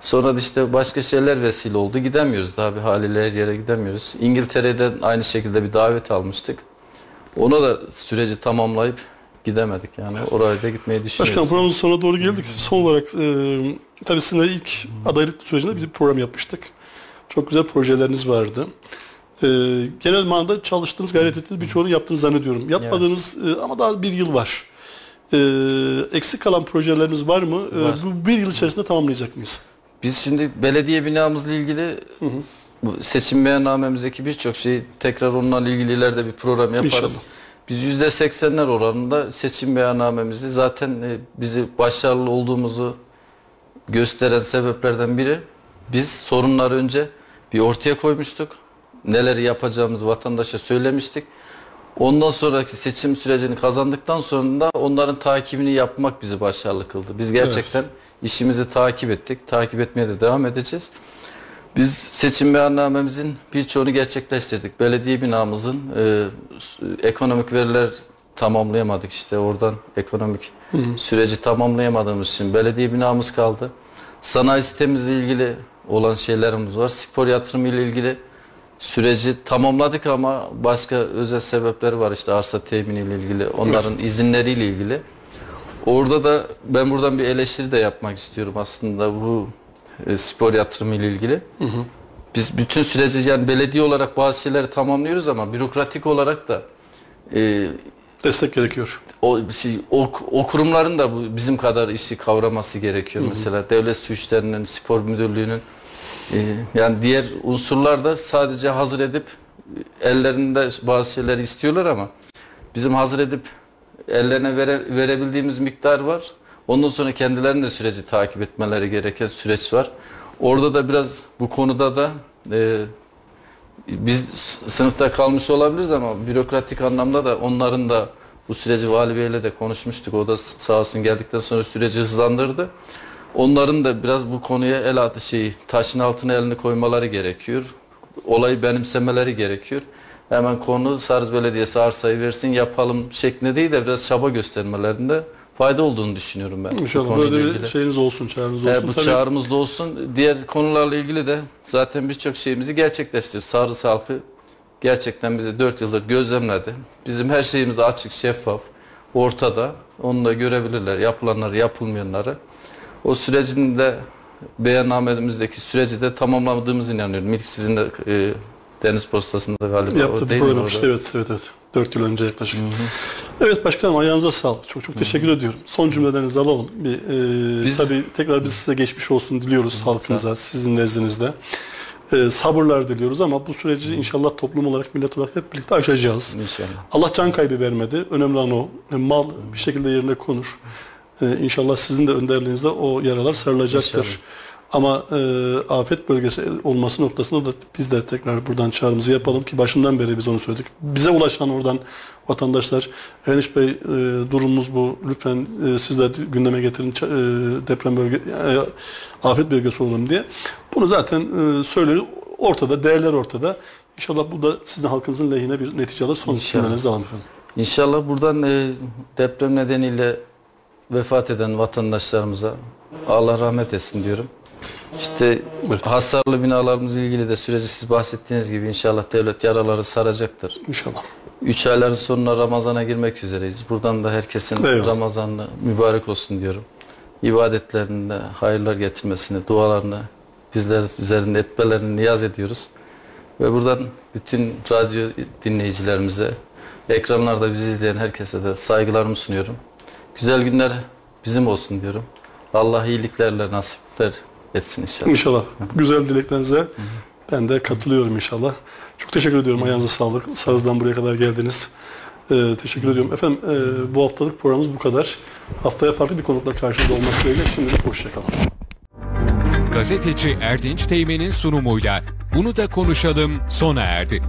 Sonra da işte başka şeyler vesile oldu. Gidemiyoruz daha bir haliyle her yere gidemiyoruz. İngiltere'den aynı şekilde bir davet almıştık. Ona da süreci tamamlayıp gidemedik yani. Oraya da gitmeyi düşünüyoruz. Başkanım programımızın sonuna doğru geldik. Son olarak e, tabii sizinle ilk adaylık sürecinde bir program yapmıştık. Çok güzel projeleriniz vardı. E, genel manada çalıştığınız, gayret ettiğiniz birçoğunu yaptığınızı zannediyorum. Yapmadığınız e, ama daha bir yıl var. E, eksik kalan projeleriniz var mı? E, Var. bu bir yıl içerisinde tamamlayacak mıyız? Biz şimdi belediye binamızla ilgili bu seçim beyannamemizdeki birçok şeyi tekrar onunla ilgili ileride bir program yaparız. İnşallah. Biz yüzde seksenler oranında seçim beyannamemizi zaten e, bizi başarılı olduğumuzu gösteren sebeplerden biri biz sorunları önce bir ortaya koymuştuk. Neleri yapacağımızı vatandaşa söylemiştik. Ondan sonraki seçim sürecini kazandıktan sonra da onların takibini yapmak bizi başarılı kıldı. Biz gerçekten işimizi takip ettik. Takip etmeye de devam edeceğiz. Biz seçim beyannamemizin birçoğunu gerçekleştirdik. Belediye binamızın e, ekonomik veriler tamamlayamadık işte oradan ekonomik süreci tamamlayamadığımız için belediye binamız kaldı. Sanayi sitemizle ilgili olan şeylerimiz var. Spor yatırımı ile ilgili süreci tamamladık ama başka özel sebepleri var işte arsa temini ile ilgili, onların izinleriyle ilgili. Orada da ben buradan bir eleştiri de yapmak istiyorum aslında bu e, spor yatırımı ile ilgili. Biz bütün süreci yani belediye olarak bazı şeyleri tamamlıyoruz ama bürokratik olarak da e, Destek gerekiyor. o, şey, o, o kurumların da bu bizim kadar işi kavraması gerekiyor. Mesela devlet su işlerinin, spor müdürlüğünün e, yani diğer unsurlar da sadece hazır edip e, ellerinde bazı şeyleri istiyorlar ama bizim hazır edip ellerine vere, verebildiğimiz miktar var. Ondan sonra kendilerinin de süreci takip etmeleri gereken süreç var. Orada da biraz bu konuda da e, biz sınıfta kalmış olabiliriz ama bürokratik anlamda da onların da bu süreci Vali Bey'le de konuşmuştuk. O da sağ olsun geldikten sonra süreci hızlandırdı. Onların da biraz bu konuya el atı şeyi taşın altına elini koymaları gerekiyor. Olayı benimsemeleri gerekiyor. Hemen konu Sarız Belediyesi arsayı versin yapalım şeklinde değil de biraz çaba göstermelerinde fayda olduğunu düşünüyorum ben. İnşallah böyle bir ilgili. şeyiniz olsun, çağrınız olsun. bu Tabii çağrımız da olsun. Diğer konularla ilgili de zaten birçok şeyimizi gerçekleştiriyoruz. Sarı halkı gerçekten bizi 4 yıldır gözlemledi. Bizim her şeyimiz açık, şeffaf, ortada. Onu da görebilirler. Yapılanları, yapılmayanları. O sürecin de beyannamemizdeki süreci de tamamladığımızı inanıyorum. İlk sizin de e, Deniz Postası'nda galiba yaptığı o değil program işte evet evet evet. 4 yıl önce yaklaşık. Evet başkanım ayağınıza sağlık. Çok çok teşekkür ediyorum. Son cümlelerinizi alalım. Bir, e, Biz- tabii tekrar biz size geçmiş olsun diliyoruz halkınıza, sizin nezdinizde. E, sabırlar diliyoruz ama bu süreci inşallah toplum olarak, millet olarak hep birlikte aşacağız. İnşallah. Allah can kaybı vermedi. Önemli olan o. E, Mal bir şekilde yerine konur. E, inşallah sizin de önderliğinizde o yaralar sarılacaktır. İnşallah. Ama e, afet bölgesi olması noktasında da biz de tekrar buradan çağrımızı yapalım ki başından beri biz onu söyledik. Bize ulaşan oradan vatandaşlar, Eniş Bey e, durumumuz bu. Lütfen e, siz de gündeme getirin e, deprem bölge, e, afet bölgesi olalım diye. Bunu zaten e, söylüyor. Ortada, değerler ortada. İnşallah bu da sizin halkınızın lehine bir netice alır. Son cümlenizi alalım efendim. İnşallah buradan e, deprem nedeniyle vefat eden vatandaşlarımıza Allah rahmet etsin diyorum. İşte Evet. hasarlı binalarımızla ilgili de süreci siz bahsettiğiniz gibi inşallah devlet yaraları saracaktır. İnşallah. Üç ayların sonuna Ramazan'a girmek üzereyiz. Buradan da herkesin Eyvallah. Ramazan'ı mübarek olsun diyorum. İbadetlerinde hayırlar getirmesini, dualarını bizler üzerinde etmelerini niyaz ediyoruz. Ve buradan bütün radyo dinleyicilerimize, ekranlarda bizi izleyen herkese de saygılarımı sunuyorum. Güzel günler bizim olsun diyorum. Allah iyiliklerle nasipler etsin inşallah. İnşallah. Güzel dileklerinize ben de katılıyorum inşallah. Çok teşekkür ediyorum. Ayağınıza sağlık. Sarız'dan buraya kadar geldiniz. Ee, teşekkür ediyorum. Efendim e, bu haftalık programımız bu kadar. Haftaya farklı bir konukla karşınızda olmak dileğiyle şimdilik hoşçakalın. Gazeteci Erdinç Teğmen'in sunumuyla Bunu da konuşalım sona erdi.